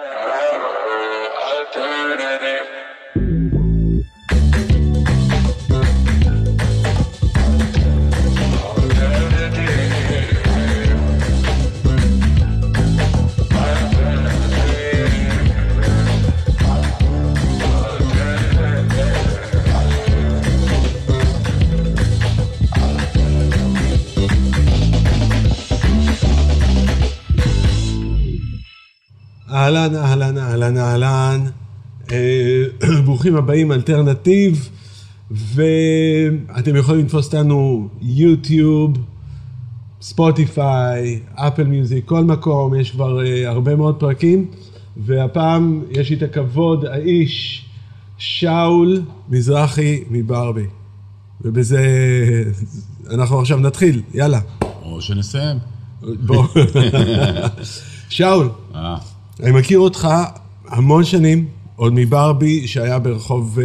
uh, ברוכים הבאים, אלטרנטיב. ואתם יכולים לתפוס אותנו יוטיוב, ספוטיפיי, אפל מיוזיק, כל מקום, יש כבר אה, הרבה מאוד פרקים. והפעם יש לי את הכבוד, האיש, שאול מזרחי מברבי. ובזה אנחנו עכשיו נתחיל, יאללה. או שנסיים. בוא. שאול, אה, אני מכיר אותך המון שנים, עוד מברבי שהיה ברחוב אה,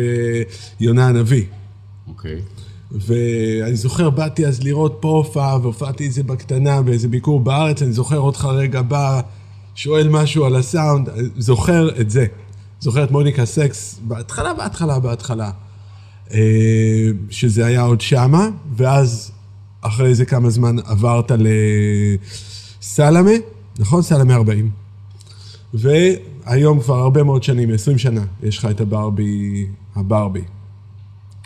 יונה הנביא. אוקיי. ואני זוכר, באתי אז לראות פה הופעה, והופעתי את זה בקטנה באיזה ביקור בארץ, אני זוכר אותך רגע בא, שואל משהו על הסאונד, זוכר את זה. זוכר את מוניקה סקס, בהתחלה, בהתחלה, בהתחלה. אה, שזה היה עוד שמה, ואז אחרי איזה כמה זמן עברת לסלמה, נכון? סלמה 40. והיום כבר הרבה מאוד שנים, 20 שנה, יש לך את הברבי, הברבי.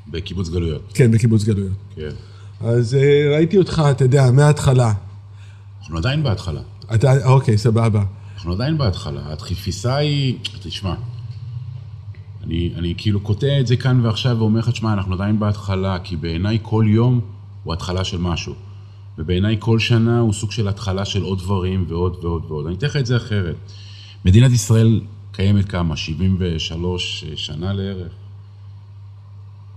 בקיבוץ גלויות. כן, בקיבוץ גלויות. כן. אז אה, ראיתי אותך, אתה יודע, מההתחלה. אנחנו עדיין בהתחלה. אתה, אוקיי, סבבה. אנחנו עדיין בהתחלה. התפיסה היא, תשמע, אני, אני כאילו קוטע את זה כאן ועכשיו ואומר לך, תשמע, אנחנו עדיין בהתחלה, כי בעיניי כל יום הוא התחלה של משהו. ובעיניי כל שנה הוא סוג של התחלה של עוד דברים ועוד ועוד ועוד. אני אתן לך את זה אחרת. מדינת ישראל קיימת כמה? 73 שנה לערך?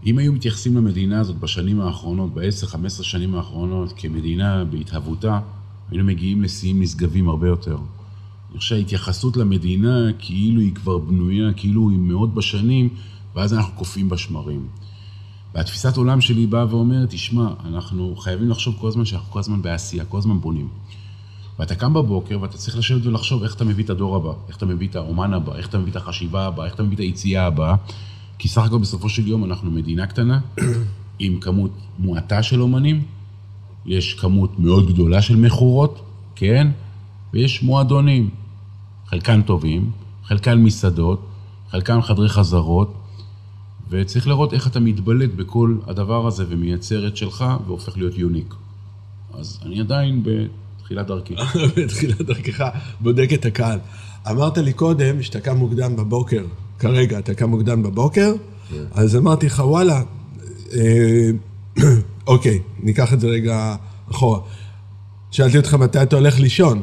אם היו מתייחסים למדינה הזאת בשנים האחרונות, ב-10-15 שנים האחרונות, כמדינה בהתהוותה, היינו מגיעים לשיאים נשגבים הרבה יותר. אני חושב שההתייחסות למדינה כאילו היא כבר בנויה, כאילו היא מאות בשנים, ואז אנחנו קופאים בשמרים. והתפיסת עולם שלי באה ואומרת, תשמע, אנחנו חייבים לחשוב כל הזמן שאנחנו כל הזמן בעשייה, כל הזמן בונים. ואתה קם בבוקר ואתה צריך לשבת ולחשוב איך אתה מביא את הדור הבא, איך אתה מביא את האומן הבא, איך אתה מביא את החשיבה הבאה, איך אתה מביא את היציאה הבאה. כי סך הכל בסופו של יום אנחנו מדינה קטנה, עם כמות מועטה של אומנים, יש כמות מאוד גדולה של מכורות, כן? ויש מועדונים, חלקן טובים, חלקן מסעדות, חלקן חדרי חזרות, וצריך לראות איך אתה מתבלט בכל הדבר הזה ומייצר את שלך והופך להיות יוניק. אז אני עדיין בתחילת דרכי. בתחילת דרכך, בודק את הקהל. אמרת לי קודם שאתה קם מוקדם בבוקר, כרגע אתה קם מוקדם בבוקר, אז אמרתי לך, וואלה, אה, אוקיי, ניקח את זה רגע אחורה. שאלתי אותך מתי אתה הולך לישון.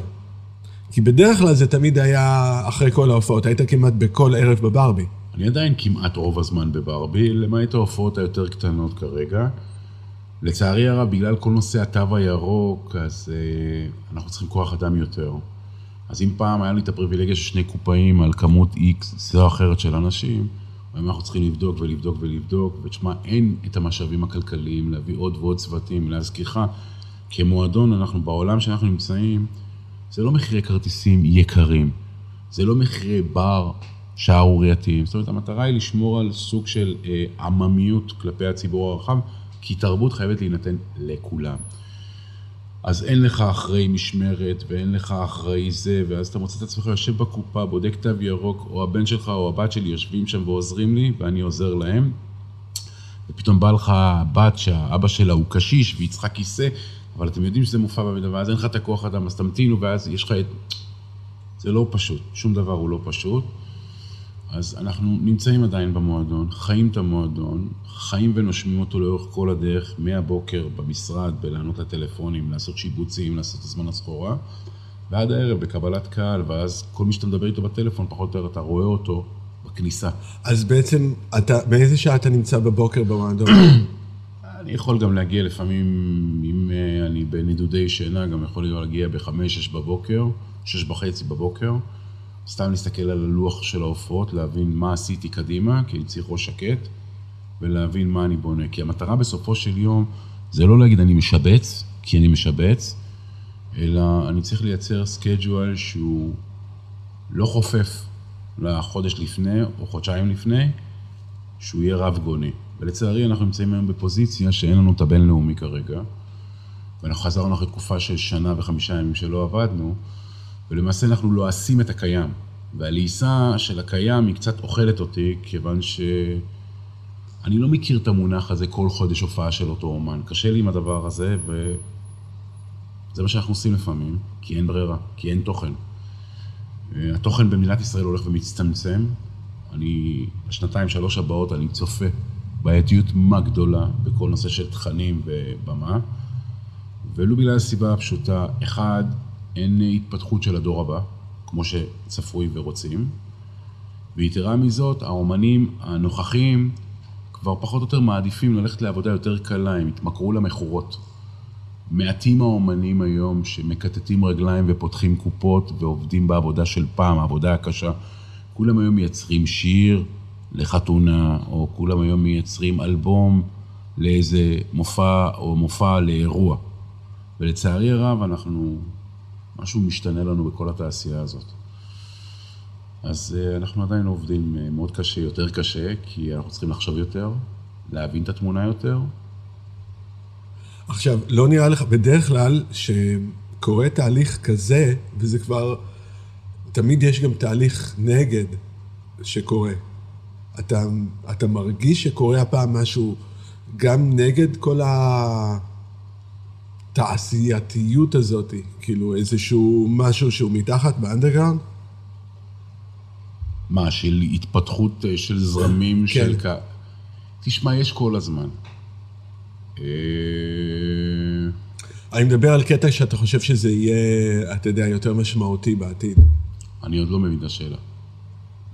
כי בדרך כלל זה תמיד היה אחרי כל ההופעות, היית כמעט בכל ערב בברבי. אני עדיין כמעט רוב הזמן בברבי, למעט ההופעות היותר קטנות כרגע. לצערי הרב, בגלל כל נושא התו הירוק, אז אה, אנחנו צריכים כוח אדם יותר. אז אם פעם היה לי את הפריבילגיה של שני קופאים על כמות איקס, זו אחרת של אנשים, היום אנחנו צריכים לבדוק ולבדוק ולבדוק, ותשמע, אין את המשאבים הכלכליים להביא עוד ועוד צוותים. להזכירך, כמועדון, אנחנו בעולם שאנחנו נמצאים, זה לא מחירי כרטיסים יקרים, זה לא מחירי בר שערורייתיים. זאת אומרת, המטרה היא לשמור על סוג של אה, עממיות כלפי הציבור הרחב, כי תרבות חייבת להינתן לכולם. אז אין לך אחראי משמרת, ואין לך אחראי זה, ואז אתה מוצא את עצמך יושב בקופה, בודק תו ירוק, או הבן שלך או הבת שלי יושבים שם ועוזרים לי, ואני עוזר להם. ופתאום בא לך בת שהאבא שלה הוא קשיש והיא צריכה כיסא, אבל אתם יודעים שזה מופע במידה, ואז אין לך את הכוח אדם, אז תמתינו, ואז יש לך את... זה לא פשוט, שום דבר הוא לא פשוט. אז אנחנו נמצאים עדיין במועדון, חיים את המועדון, חיים ונושמים אותו לאורך כל הדרך, מהבוקר במשרד, בלענות לטלפונים, לעשות שיבוצים, לעשות את הזמן הסחורה, ועד הערב בקבלת קהל, ואז כל מי שאתה מדבר איתו בטלפון, פחות או יותר אתה רואה אותו בכניסה. אז בעצם, אתה, באיזה שעה אתה נמצא בבוקר במועדון? אני יכול גם להגיע לפעמים, אם אה, אני בנדודי שינה, גם יכול להגיע בחמש, שש בבוקר, שש וחצי בבוקר. סתם להסתכל על הלוח של ההופעות, להבין מה עשיתי קדימה, כי אני צריך ראש שקט, ולהבין מה אני בונה. כי המטרה בסופו של יום זה לא להגיד אני משבץ, כי אני משבץ, אלא אני צריך לייצר schedule שהוא לא חופף לחודש לפני או חודשיים לפני, שהוא יהיה רב גוני. ולצערי אנחנו נמצאים היום בפוזיציה שאין לנו את הבינלאומי כרגע, ואנחנו חזרנו אחרי תקופה של שנה וחמישה ימים שלא עבדנו, ולמעשה אנחנו לועסים את הקיים. והלעיסה של הקיים היא קצת אוכלת אותי, כיוון שאני לא מכיר את המונח הזה כל חודש הופעה של אותו אומן. קשה לי עם הדבר הזה, וזה מה שאנחנו עושים לפעמים, כי אין ברירה, כי אין תוכן. התוכן במדינת ישראל הולך ומצטמצם. אני, בשנתיים, שלוש הבאות, אני צופה בעייתיות מה גדולה בכל נושא של תכנים ובמה, ולו בגלל הסיבה הפשוטה, אחד, אין התפתחות של הדור הבא, כמו שצפוי ורוצים, ויתרה מזאת, האומנים הנוכחים כבר פחות או יותר מעדיפים ללכת לעבודה יותר קלה, הם התמכרו למכורות. מעטים האומנים היום שמקטטים רגליים ופותחים קופות ועובדים בעבודה של פעם, העבודה הקשה. כולם היום מייצרים שיר לחתונה, או כולם היום מייצרים אלבום לאיזה מופע או מופע לאירוע. ולצערי הרב אנחנו, משהו משתנה לנו בכל התעשייה הזאת. אז אה, אנחנו עדיין עובדים אה, מאוד קשה, יותר קשה, כי אנחנו צריכים לחשוב יותר, להבין את התמונה יותר, עכשיו, לא נראה לך, בדרך כלל, שקורה תהליך כזה, וזה כבר, תמיד יש גם תהליך נגד שקורה. אתה, אתה מרגיש שקורה הפעם משהו גם נגד כל התעשייתיות הזאת, כאילו איזשהו משהו שהוא מתחת באנדרגראונד? מה, של התפתחות אה, של זרמים, כן. של... תשמע, יש כל הזמן. אה, אני מדבר על קטע שאתה חושב שזה יהיה, אתה יודע, יותר משמעותי בעתיד. אני עוד לא מבין את השאלה.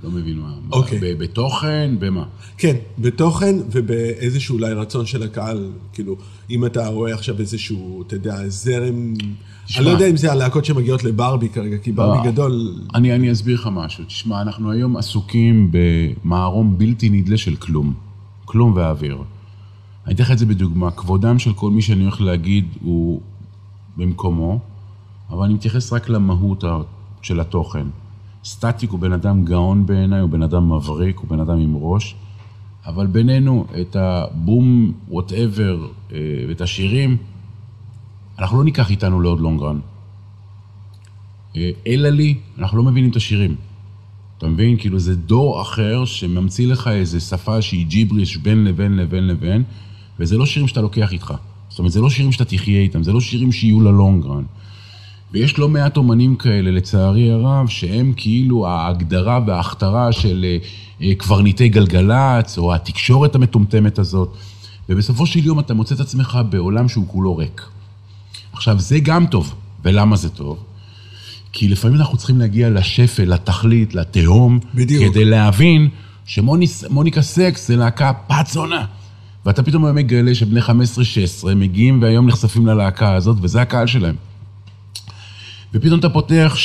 לא מבין מה. אוקיי. בתוכן, במה? כן, בתוכן ובאיזשהו אולי רצון של הקהל. כאילו, אם אתה רואה עכשיו איזשהו, אתה יודע, זרם... תשמע, אני לא יודע אם זה הלהקות שמגיעות לברבי כרגע, כי ברבי לא, גדול... אני, אני אסביר לך משהו. תשמע, אנחנו היום עסוקים במערום בלתי נדלה של כלום. כלום ואוויר. אני אתן לך את זה בדוגמה, כבודם של כל מי שאני הולך להגיד הוא במקומו, אבל אני מתייחס רק למהות של התוכן. סטטיק הוא בן אדם גאון בעיניי, הוא בן אדם מבריק, הוא בן אדם עם ראש, אבל בינינו, את הבום, whatever, אה, ואת השירים, אנחנו לא ניקח איתנו לעוד long run. אה, אלא לי, אנחנו לא מבינים את השירים. אתה מבין? כאילו זה דור אחר שממציא לך איזה שפה שהיא ג'יבריש בין לבין לבין לבין, וזה לא שירים שאתה לוקח איתך. זאת אומרת, זה לא שירים שאתה תחיה איתם, זה לא שירים שיהיו ללונגרן. ויש לא מעט אומנים כאלה, לצערי הרב, שהם כאילו ההגדרה וההכתרה של אה, אה, קברניטי גלגלצ, או התקשורת המטומטמת הזאת, ובסופו של יום אתה מוצא את עצמך בעולם שהוא כולו ריק. עכשיו, זה גם טוב. ולמה זה טוב? כי לפעמים אנחנו צריכים להגיע לשפל, לתכלית, לתהום, בדיוק. כדי להבין שמוניקה סקס זה להקה פת זונה. ואתה פתאום מגלה שבני 15-16 מגיעים והיום נחשפים ללהקה הזאת, וזה הקהל שלהם. ופתאום אתה פותח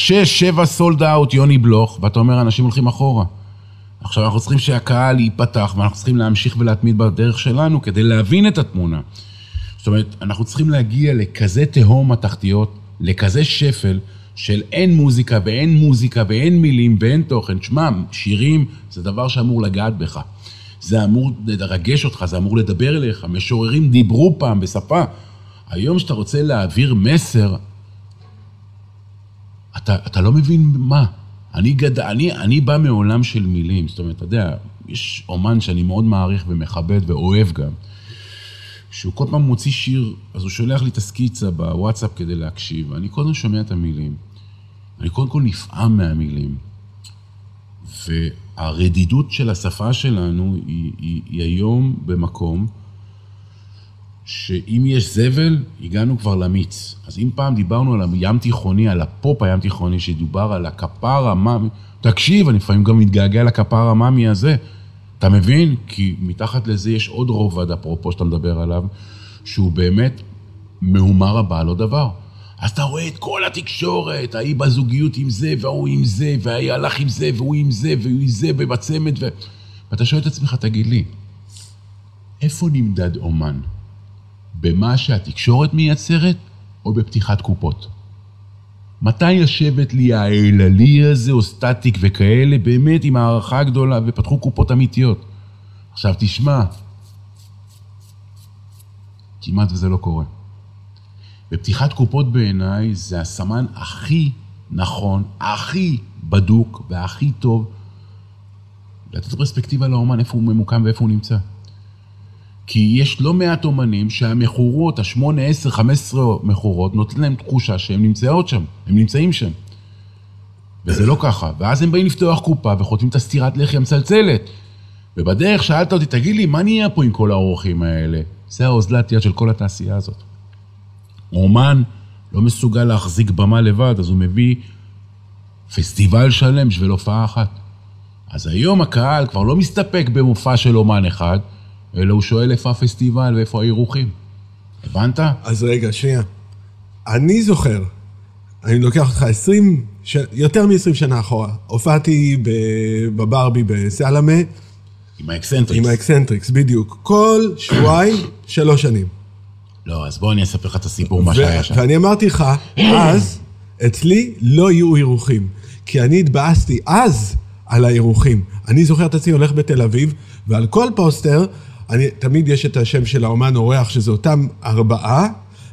6-7 סולד אאוט, יוני בלוך, ואתה אומר, אנשים הולכים אחורה. עכשיו אנחנו צריכים שהקהל ייפתח, ואנחנו צריכים להמשיך ולהתמיד בדרך שלנו כדי להבין את התמונה. זאת אומרת, אנחנו צריכים להגיע לכזה תהום התחתיות, לכזה שפל, של אין מוזיקה ואין מוזיקה ואין מילים ואין תוכן. שמע, שירים זה דבר שאמור לגעת בך. זה אמור לרגש אותך, זה אמור לדבר אליך. משוררים דיברו פעם בשפה. היום כשאתה רוצה להעביר מסר, אתה, אתה לא מבין מה. אני, גד... אני, אני בא מעולם של מילים, זאת אומרת, אתה יודע, יש אומן שאני מאוד מעריך ומכבד ואוהב גם, שהוא כל פעם מוציא שיר, אז הוא שולח לי את הסקיצה בוואטסאפ כדי להקשיב, ואני קודם שומע את המילים. אני קודם כל נפעם מהמילים. והרדידות של השפה שלנו היא, היא, היא היום במקום שאם יש זבל, הגענו כבר למיץ. אז אם פעם דיברנו על הים תיכוני, על הפופ הים תיכוני, שדובר על הכפר המאמי, תקשיב, אני לפעמים גם מתגעגע לכפר המאמי הזה. אתה מבין? כי מתחת לזה יש עוד רובד, אפרופו שאתה מדבר עליו, שהוא באמת מהומה רבה לא דבר. אז אתה רואה את כל התקשורת, ההיא בזוגיות עם זה, והוא עם זה, וההיא הלך עם זה, והוא עם זה, והוא עם זה, ובצמד, ו... ואתה שואל את עצמך, תגיד לי, איפה נמדד אומן? במה שהתקשורת מייצרת, או בפתיחת קופות? מתי ישבת לי האלעלי הזה, או סטטיק וכאלה, באמת עם הערכה גדולה, ופתחו קופות אמיתיות. עכשיו תשמע, כמעט וזה לא קורה. ופתיחת קופות בעיניי זה הסמן הכי נכון, הכי בדוק והכי טוב לתת פרספקטיבה לאומן, איפה הוא ממוקם ואיפה הוא נמצא. כי יש לא מעט אומנים שהמכורות, השמונה, עשר, חמש עשרה מכורות, נותן להם תחושה שהם נמצאות שם, הם נמצאים שם. וזה לא ככה. ואז הם באים לפתוח קופה וחוטפים את הסטירת לחי המצלצלת. ובדרך שאלת אותי, תגיד לי, מה נהיה פה עם כל האורחים האלה? זה האוזלת יד של כל התעשייה הזאת. אומן לא מסוגל להחזיק במה לבד, אז הוא מביא פסטיבל שלם בשביל הופעה אחת. אז היום הקהל כבר לא מסתפק במופע של אומן אחד, אלא הוא שואל איפה הפסטיבל ואיפה האירוחים. הבנת? אז רגע, שנייה. אני זוכר, אני לוקח אותך 20, ש... יותר מ-20 שנה אחורה. הופעתי בברבי בסלמה. עם האקסנטריקס. עם האקסנטריקס, בדיוק. כל שבועיים, שלוש שנים. לא, אז בוא אני אספר לך את הסיפור, מה שהיה שם. ואני אמרתי לך, אז, אצלי לא יהיו אירוחים. כי אני התבאסתי אז על האירוחים. אני זוכר את עצמי הולך בתל אביב, ועל כל פוסטר, אני, תמיד יש את השם של האומן אורח, שזה אותם ארבעה,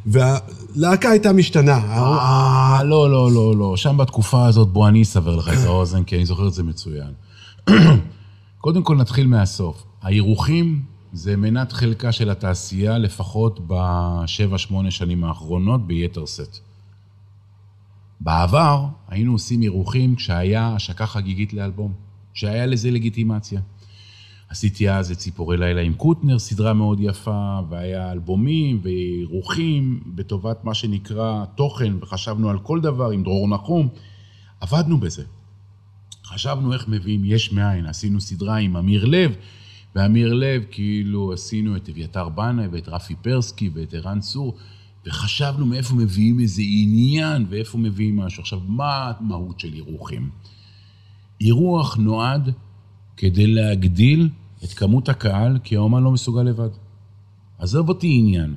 והלהקה הייתה משתנה. אה, לא, לא, לא, לא. שם בתקופה הזאת, בוא אני אסבר לך את האוזן, כי אני זוכר את זה מצוין. קודם כל נתחיל מהסוף. האירוחים זה מנת חלקה של התעשייה, לפחות בשבע, שמונה שנים האחרונות, ביתר שאת. בעבר היינו עושים אירוחים כשהיה השקה חגיגית לאלבום, שהיה לזה לגיטימציה. עשיתי אז את ציפורי לילה עם קוטנר, סדרה מאוד יפה, והיה אלבומים ואירוחים בטובת מה שנקרא תוכן, וחשבנו על כל דבר עם דרור נחום. עבדנו בזה. חשבנו איך מביאים יש מאין, עשינו סדרה עם אמיר לב, ואמיר לב, כאילו עשינו את אביתר בנאי ואת רפי פרסקי ואת ערן צור, וחשבנו מאיפה מביאים איזה עניין ואיפה מביאים משהו. עכשיו, מה המהות של אירוחים? אירוח נועד כדי להגדיל את כמות הקהל, כי האומן לא מסוגל לבד. עזוב אותי עניין.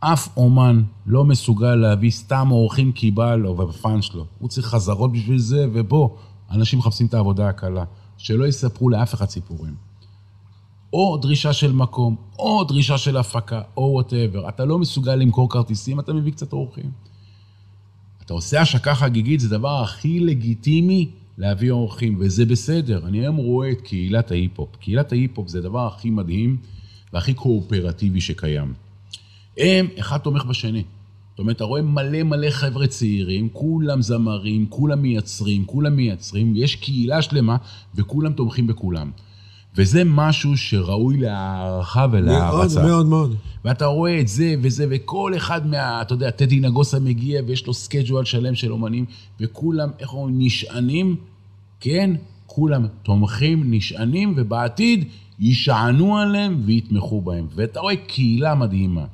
אף אומן לא מסוגל להביא סתם אורחים כי בא לו ובפאן שלו. הוא צריך חזרות בשביל זה, ובוא, אנשים מחפשים את העבודה הקלה. שלא יספרו לאף אחד סיפורים. או דרישה של מקום, או דרישה של הפקה, או whatever. אתה לא מסוגל למכור כרטיסים, אתה מביא קצת אורחים. אתה עושה השקה חגיגית, זה הדבר הכי לגיטימי להביא אורחים, וזה בסדר. אני היום רואה את קהילת ההיפ-הופ. קהילת ההיפ-הופ זה הדבר הכי מדהים והכי קואופרטיבי שקיים. הם, אחד תומך בשני. זאת אומרת, אתה רואה מלא מלא חבר'ה צעירים, כולם זמרים, כולם מייצרים, כולם מייצרים, יש קהילה שלמה וכולם תומכים בכולם. וזה משהו שראוי להערכה ולהערצה. מאוד, מאוד, מאוד. ואתה רואה את זה וזה, וכל אחד מה... אתה יודע, טדי נגוסה מגיע ויש לו schedule שלם של אומנים, וכולם, איך אומרים, נשענים, כן? כולם תומכים, נשענים, ובעתיד יישענו עליהם ויתמכו בהם. ואתה רואה קהילה מדהימה.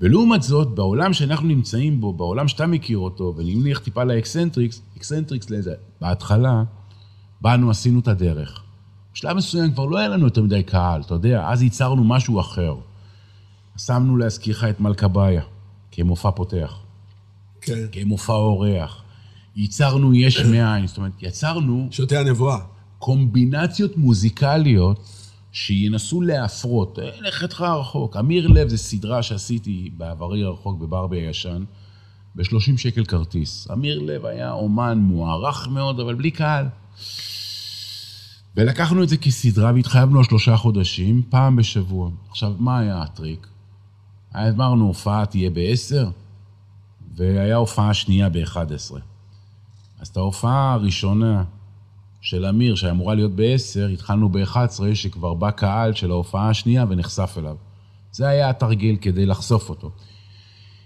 ולעומת זאת, בעולם שאנחנו נמצאים בו, בעולם שאתה מכיר אותו, ונמליך טיפה ל eccentrics, eccentrics לזה, בהתחלה, באנו, עשינו את הדרך. בשלב מסוים כבר לא היה לנו יותר מדי קהל, אתה יודע, אז ייצרנו משהו אחר. שמנו להזכירך את מלכבאיה, כמופע פותח. כן. כמופע אורח. ייצרנו יש מאין, זאת אומרת, יצרנו... שותי הנבואה. קומבינציות מוזיקליות שינסו להפרות. לך איתך רחוק. אמיר לב זה סדרה שעשיתי בעברי הרחוק בברבי הישן, ב-30 שקל כרטיס. אמיר לב היה אומן מוערך מאוד, אבל בלי קהל. ולקחנו את זה כסדרה והתחייבנו על שלושה חודשים, פעם בשבוע. עכשיו, מה היה הטריק? אמרנו, הופעה תהיה ב-10, והיה הופעה שנייה ב-11. אז את ההופעה הראשונה של אמיר, שאמורה להיות ב-10, התחלנו ב-11, שכבר בא קהל של ההופעה השנייה ונחשף אליו. זה היה התרגיל כדי לחשוף אותו.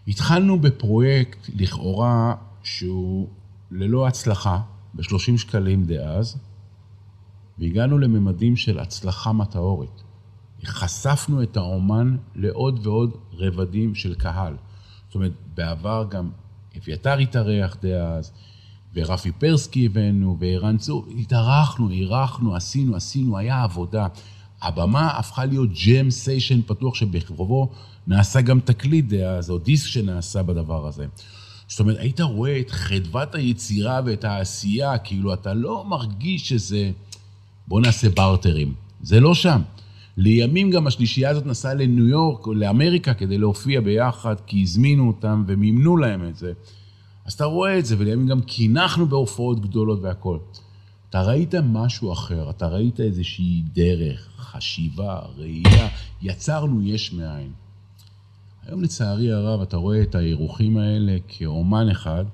התחלנו בפרויקט, לכאורה, שהוא ללא הצלחה, ב-30 שקלים דאז, והגענו לממדים של הצלחה מטאורית. חשפנו את האומן לעוד ועוד רבדים של קהל. זאת אומרת, בעבר גם אביתר התארח דאז, ורפי פרסקי הבאנו, וערן צור, התארחנו, אירחנו, עשינו, עשינו, היה עבודה. הבמה הפכה להיות ג'ם סיישן פתוח שבקרובו נעשה גם תקליט דאז, או דיסק שנעשה בדבר הזה. זאת אומרת, היית רואה את חדוות היצירה ואת העשייה, כאילו, אתה לא מרגיש שזה... בוא נעשה בארטרים. זה לא שם. לימים גם השלישייה הזאת נסעה לניו יורק או לאמריקה כדי להופיע ביחד, כי הזמינו אותם ומימנו להם את זה. אז אתה רואה את זה, ולימים גם קינחנו בהופעות גדולות והכול. אתה ראית משהו אחר, אתה ראית איזושהי דרך, חשיבה, ראייה, יצרנו יש מאין. היום לצערי הרב אתה רואה את האירוחים האלה כאומן אחד,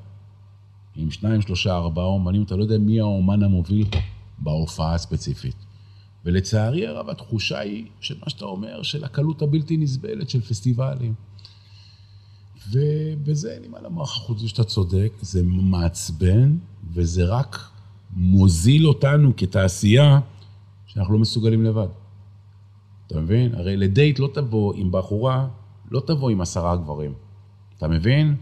עם שניים, שלושה, ארבעה אומנים, אתה לא יודע מי האומן המוביל בהופעה הספציפית. ולצערי הרב התחושה היא של מה שאתה אומר, של הקלות הבלתי נסבלת של פסטיבלים. ובזה אין לי מה לומר לך, חוץ מזה שאתה צודק, זה מעצבן, וזה רק מוזיל אותנו כתעשייה, שאנחנו לא מסוגלים לבד. אתה מבין? הרי לדייט לא תבוא עם בחורה, לא תבוא עם עשרה גברים. אתה מבין?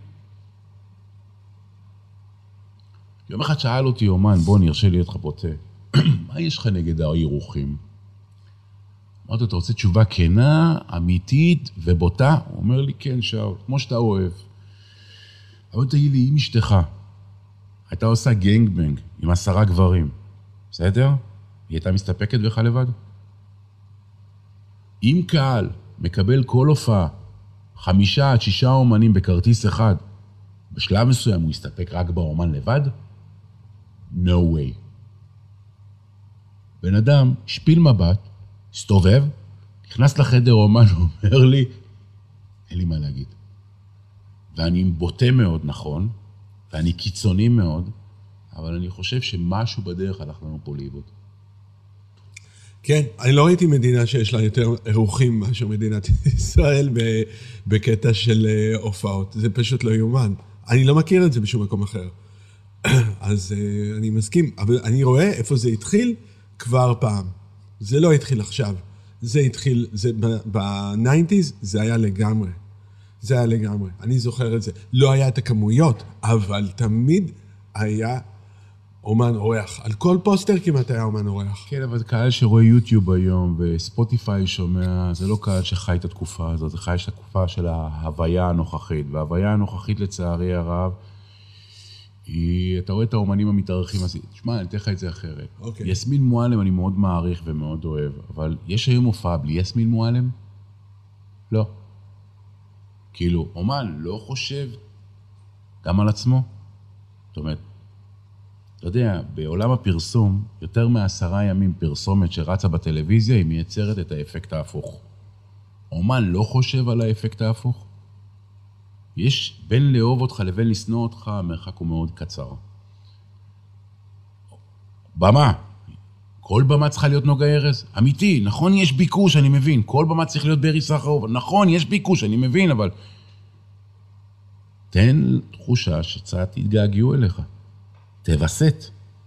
יום אחד שאל אותי אומן, בוא, נרשה להיות לך בוטה. מה יש לך נגד האירוחים? אמרתי לו, אתה רוצה תשובה כנה, אמיתית ובוטה? הוא אומר לי, כן, שאול, כמו שאתה אוהב. אבל תגיד לי, אם אשתך הייתה עושה גנגבנג עם עשרה גברים, בסדר? היא הייתה מסתפקת בך לבד? אם קהל מקבל כל הופעה, חמישה עד שישה אומנים בכרטיס אחד, בשלב מסוים הוא יסתפק רק באומן לבד? No way. בן אדם השפיל מבט, הסתובב, נכנס לחדר אומן, אומר לי, אין לי מה להגיד. ואני בוטה מאוד, נכון, ואני קיצוני מאוד, אבל אני חושב שמשהו בדרך הלך לנו פה לאיבוד. כן, אני לא ראיתי מדינה שיש לה יותר אירוחים מאשר מדינת ישראל בקטע של אה, הופעות. זה פשוט לא יאומן. אני לא מכיר את זה בשום מקום אחר. אז אה, אני מסכים, אבל אני רואה איפה זה התחיל כבר פעם. זה לא התחיל עכשיו. זה התחיל, זה ב nineties זה היה לגמרי. זה היה לגמרי. אני זוכר את זה. לא היה את הכמויות, אבל תמיד היה אומן אורח. על כל פוסטר כמעט היה אומן אורח. כן, אבל קהל שרואה יוטיוב היום וספוטיפיי שומע, זה לא קהל שחי את התקופה הזאת, זה חי את התקופה של ההוויה הנוכחית. וההוויה הנוכחית, לצערי הרב, היא, אתה רואה את האומנים המתארחים, אז תשמע, אני אתן לך את זה אחרת. אוקיי. יסמין מועלם אני מאוד מעריך ומאוד אוהב, אבל יש היום הופעה בלי יסמין מועלם? לא. כאילו, אומן לא חושב גם על עצמו? זאת אומרת, אתה יודע, בעולם הפרסום, יותר מעשרה ימים פרסומת שרצה בטלוויזיה, היא מייצרת את האפקט ההפוך. אומן לא חושב על האפקט ההפוך? יש בין לאהוב אותך לבין לשנוא אותך, המרחק הוא מאוד קצר. במה. כל במה צריכה להיות נוגה ארז. אמיתי, נכון יש ביקוש, אני מבין. כל במה צריך להיות ברי סחרוב. נכון, יש ביקוש, אני מבין, אבל... תן תחושה שקצת יתגעגעו אליך. תווסת.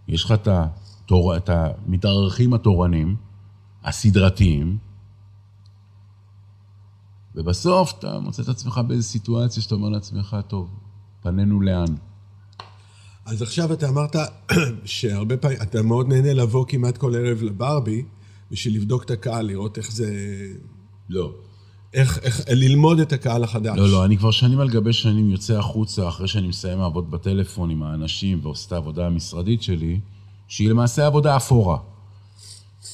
יש לך את, התור... את המתארחים התורנים, הסדרתיים, ובסוף אתה מוצא את עצמך באיזו סיטואציה שאתה אומר לעצמך, טוב, פנינו לאן? אז עכשיו אתה אמרת שהרבה פעמים, אתה מאוד נהנה לבוא כמעט כל ערב לברבי, בשביל לבדוק את הקהל, לראות איך זה... לא. איך, איך, ללמוד את הקהל החדש. לא, לא, אני כבר שנים על גבי שנים יוצא החוצה, אחרי שאני מסיים לעבוד בטלפון עם האנשים ועושה את העבודה המשרדית שלי, שהיא למעשה עבודה אפורה.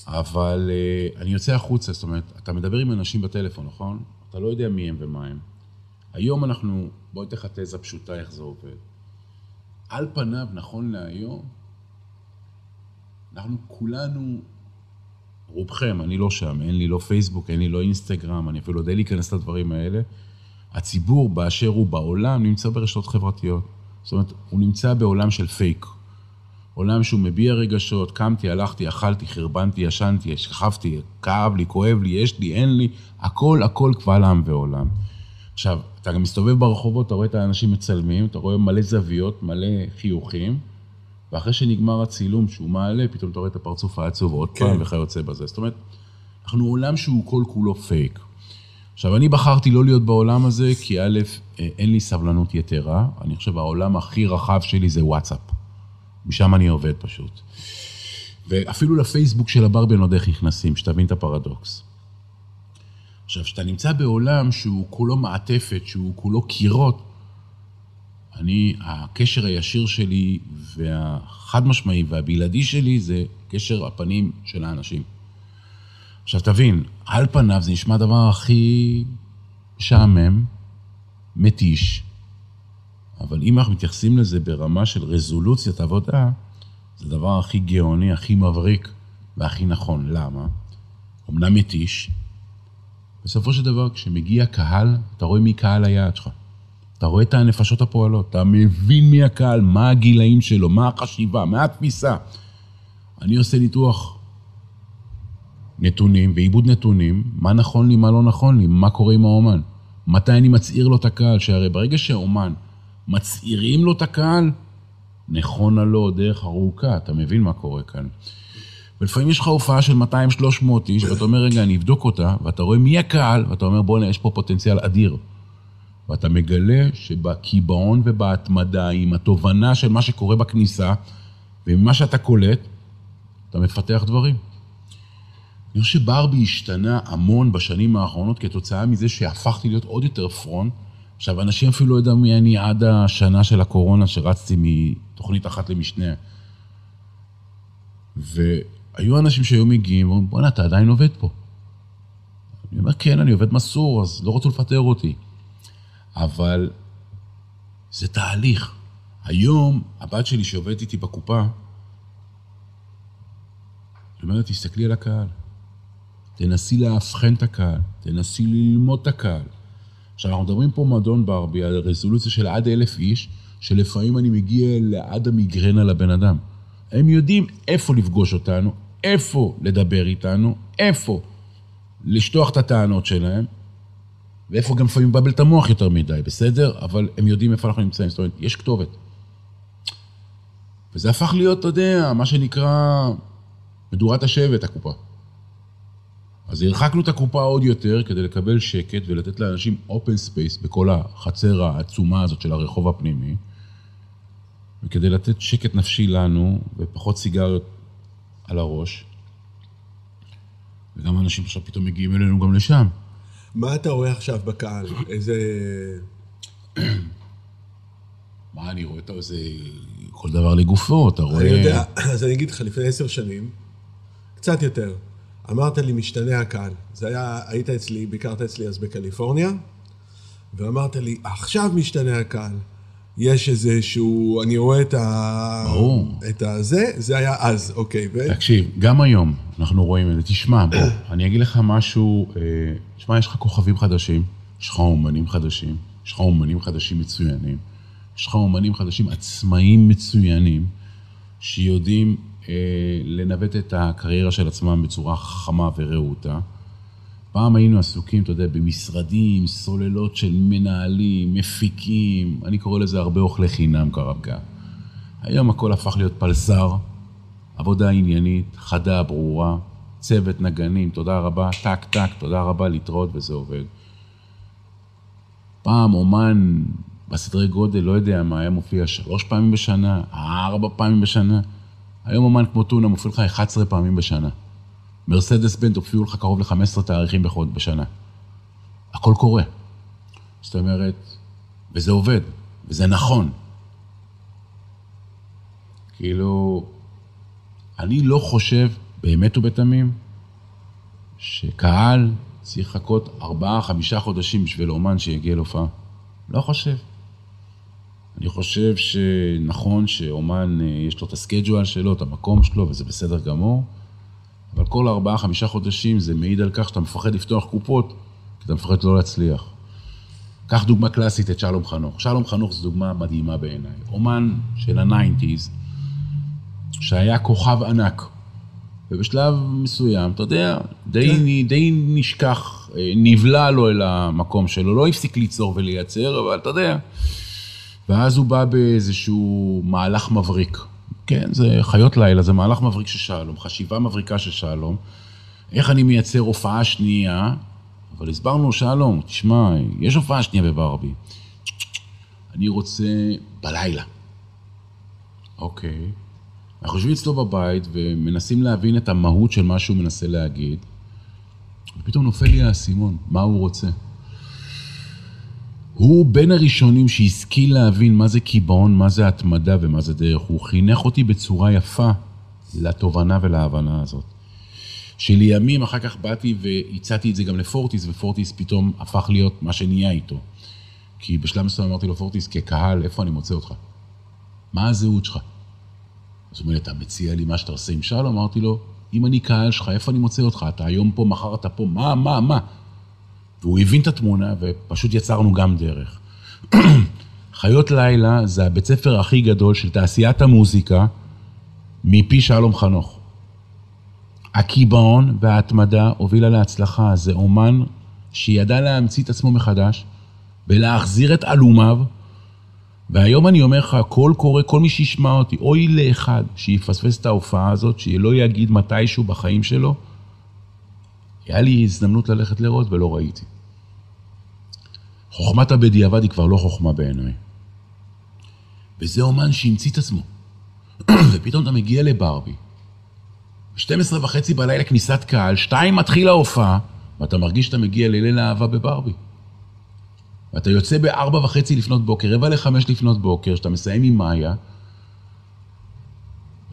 אבל uh, אני יוצא החוצה, זאת אומרת, אתה מדבר עם אנשים בטלפון, נכון? אתה לא יודע מי הם ומה הם. היום אנחנו, בוא ניתן לך תזה פשוטה איך זה עובד. על פניו, נכון להיום, אנחנו כולנו, רובכם, אני לא שם, אין לי לא פייסבוק, אין לי לא אינסטגרם, אני אפילו יודע להיכנס לדברים האלה. הציבור באשר הוא בעולם נמצא ברשתות חברתיות. זאת אומרת, הוא נמצא בעולם של פייק. עולם שהוא מביע רגשות, קמתי, הלכתי, אכלתי, חרבנתי, ישנתי, שכבתי, כאב לי, כואב לי, יש לי, אין לי, הכל, הכל קבל עם ועולם. עכשיו, אתה גם מסתובב ברחובות, אתה רואה את האנשים מצלמים, אתה רואה מלא זוויות, מלא חיוכים, ואחרי שנגמר הצילום שהוא מעלה, פתאום אתה רואה את הפרצוף העצוב עוד כן. פעם וכיוצא בזה. זאת אומרת, אנחנו עולם שהוא כל כולו פייק. עכשיו, אני בחרתי לא להיות בעולם הזה, כי א', אין לי סבלנות יתרה, אני חושב העולם הכי רחב שלי זה וואטסאפ. משם אני עובד פשוט. ואפילו לפייסבוק של הברבי אני לא איך נכנסים, שתבין את הפרדוקס. עכשיו, כשאתה נמצא בעולם שהוא כולו מעטפת, שהוא כולו קירות, אני, הקשר הישיר שלי והחד משמעי והבלעדי שלי זה קשר הפנים של האנשים. עכשיו תבין, על פניו זה נשמע הדבר הכי משעמם, מתיש, אבל אם אנחנו מתייחסים לזה ברמה של רזולוציית עבודה, זה הדבר הכי גאוני, הכי מבריק והכי נכון. למה? אמנם מתיש, בסופו של דבר, כשמגיע קהל, אתה רואה מי קהל היעד שלך. אתה רואה את הנפשות הפועלות, אתה מבין מי הקהל, מה הגילאים שלו, מה החשיבה, מה התפיסה. אני עושה ניתוח נתונים ועיבוד נתונים, מה נכון לי, מה לא נכון לי, מה קורה עם האומן. מתי אני מצעיר לו את הקהל, שהרי ברגע שהאומן מצעירים לו את הקהל, נכונה לו דרך ארוכה, אתה מבין מה קורה כאן. ולפעמים יש לך הופעה של 200-300 איש, ואתה אומר, רגע, אני אבדוק אותה, ואתה רואה מי הקהל, ואתה אומר, בוא'נה, יש פה פוטנציאל אדיר. ואתה מגלה שבקיבעון ובהתמדה, עם התובנה של מה שקורה בכניסה, ועם שאתה קולט, אתה מפתח דברים. אני חושב שברבי השתנה המון בשנים האחרונות כתוצאה מזה שהפכתי להיות עוד יותר פרונט. עכשיו, אנשים אפילו לא יודעים מי אני עד השנה של הקורונה, שרצתי מתוכנית אחת למשנה. והיו אנשים שהיו מגיעים ואומרים, בוא'נה, אתה עדיין עובד פה. אני אומר, כן, אני עובד מסור, אז לא רצו לפטר אותי. אבל זה תהליך. היום, הבת שלי שעובדת איתי בקופה, היא אומרת, תסתכלי על הקהל. תנסי לאבחן את הקהל, תנסי ללמוד את הקהל. עכשיו, מדברים פה מועדון ברבי על רזולוציה של עד אלף איש, שלפעמים אני מגיע לעד המיגרנה לבן אדם. הם יודעים איפה לפגוש אותנו, איפה לדבר איתנו, איפה לשטוח את הטענות שלהם, ואיפה גם לפעמים מבלבל את המוח יותר מדי, בסדר? אבל הם יודעים איפה אנחנו נמצאים, זאת אומרת, יש כתובת. וזה הפך להיות, אתה יודע, מה שנקרא מדורת השבט, הקופה. אז הרחקנו את הקופה עוד יותר כדי לקבל שקט ולתת לאנשים open space בכל החצר העצומה הזאת של הרחוב הפנימי, וכדי לתת שקט נפשי לנו ופחות סיגריות על הראש. וגם אנשים עכשיו פתאום מגיעים אלינו גם לשם. מה אתה רואה עכשיו בקהל? איזה... מה אני רואה? אתה זה כל דבר לגופו, אתה רואה... אני יודע, אז אני אגיד לך, לפני עשר שנים, קצת יותר, אמרת לי, משתנה הקהל. זה היה, היית אצלי, ביקרת אצלי אז בקליפורניה, ואמרת לי, עכשיו משתנה הקהל. יש איזה שהוא, אני רואה את ה... ברור. את הזה, זה היה אז, אוקיי. ו... תקשיב, גם היום אנחנו רואים את זה. תשמע, בוא, אני אגיד לך משהו, אה, תשמע, יש לך כוכבים חדשים, יש לך אומנים חדשים, יש לך אומנים חדשים מצוינים, יש לך אומנים חדשים עצמאיים מצוינים, שיודעים לנווט את הקריירה של עצמם בצורה חכמה ורהוטה. פעם היינו עסוקים, אתה יודע, במשרדים, סוללות של מנהלים, מפיקים, אני קורא לזה הרבה אוכלי חינם כרגע. היום הכל הפך להיות פלסר, עבודה עניינית, חדה, ברורה, צוות נגנים, תודה רבה, טק טק, תודה רבה, להתראות וזה עובד. פעם אומן בסדרי גודל, לא יודע מה, היה מופיע שלוש פעמים בשנה, ארבע פעמים בשנה. היום אומן כמו טונה מופיע לך 11 פעמים בשנה. מרסדס בנד הופיעו לך קרוב ל-15 תאריכים בחוד בשנה. הכל קורה. זאת אומרת, וזה עובד, וזה נכון. כאילו, אני לא חושב, באמת ובתמים, שקהל צריך לחכות ארבעה, חמישה חודשים בשביל אומן שיגיע להופעה. לא חושב. אני חושב שנכון שאומן, אה, יש לו את ה schedule שלו, את המקום שלו, וזה בסדר גמור, אבל כל ארבעה, חמישה חודשים זה מעיד על כך שאתה מפחד לפתוח קופות, כי אתה מפחד לא להצליח. קח דוגמה קלאסית את שלום חנוך. שלום חנוך זו דוגמה מדהימה בעיניי. אומן של ה nineties, שהיה כוכב ענק, ובשלב מסוים, אתה יודע, די, כן. די נשכח, אה, נבלע לו אל המקום שלו, לא הפסיק ליצור ולייצר, אבל אתה יודע. ואז הוא בא באיזשהו מהלך מבריק. כן, זה חיות לילה, זה מהלך מבריק של שלום, חשיבה מבריקה של שלום. איך אני מייצר הופעה שנייה, אבל הסברנו, שלום, תשמע, יש הופעה שנייה בברבי. אני רוצה בלילה. אוקיי. אנחנו יושבים אצלו בבית ומנסים להבין את המהות של מה שהוא מנסה להגיד, ופתאום נופל לי האסימון, מה הוא רוצה. הוא בין הראשונים שהשכיל להבין מה זה קיבעון, מה זה התמדה ומה זה דרך. הוא חינך אותי בצורה יפה לתובנה ולהבנה הזאת. שלימים אחר כך באתי והצעתי את זה גם לפורטיס, ופורטיס פתאום הפך להיות מה שנהיה איתו. כי בשלב מסוים אמרתי לו, פורטיס, כקהל, איפה אני מוצא אותך? מה הזהות שלך? אז הוא אומר, אתה מציע לי מה שאתה עושה עם שלום? אמרתי לו, אם אני קהל שלך, איפה אני מוצא אותך? אתה היום פה, מחר אתה פה, מה, מה, מה? והוא הבין את התמונה, ופשוט יצרנו גם דרך. חיות לילה זה הבית ספר הכי גדול של תעשיית המוזיקה מפי שלום חנוך. הקיבעון וההתמדה הובילה להצלחה. זה אומן שידע להמציא את עצמו מחדש ולהחזיר את עלומיו. והיום אני אומר לך, הכל קורה, כל מי שישמע אותי, אוי לאחד שיפספס את ההופעה הזאת, שלא יגיד מתישהו בחיים שלו, היה לי הזדמנות ללכת לראות ולא ראיתי. חוכמת הבדיעבד היא כבר לא חוכמה בעיניי. וזה אומן שהמציא את עצמו. ופתאום אתה מגיע לברבי, ב-12 וחצי בלילה כניסת קהל, שתיים מתחיל ההופעה, ואתה מרגיש שאתה מגיע לליל האהבה בברבי. ואתה יוצא בארבע וחצי לפנות בוקר, רבע לחמש לפנות בוקר, שאתה מסיים עם מאיה,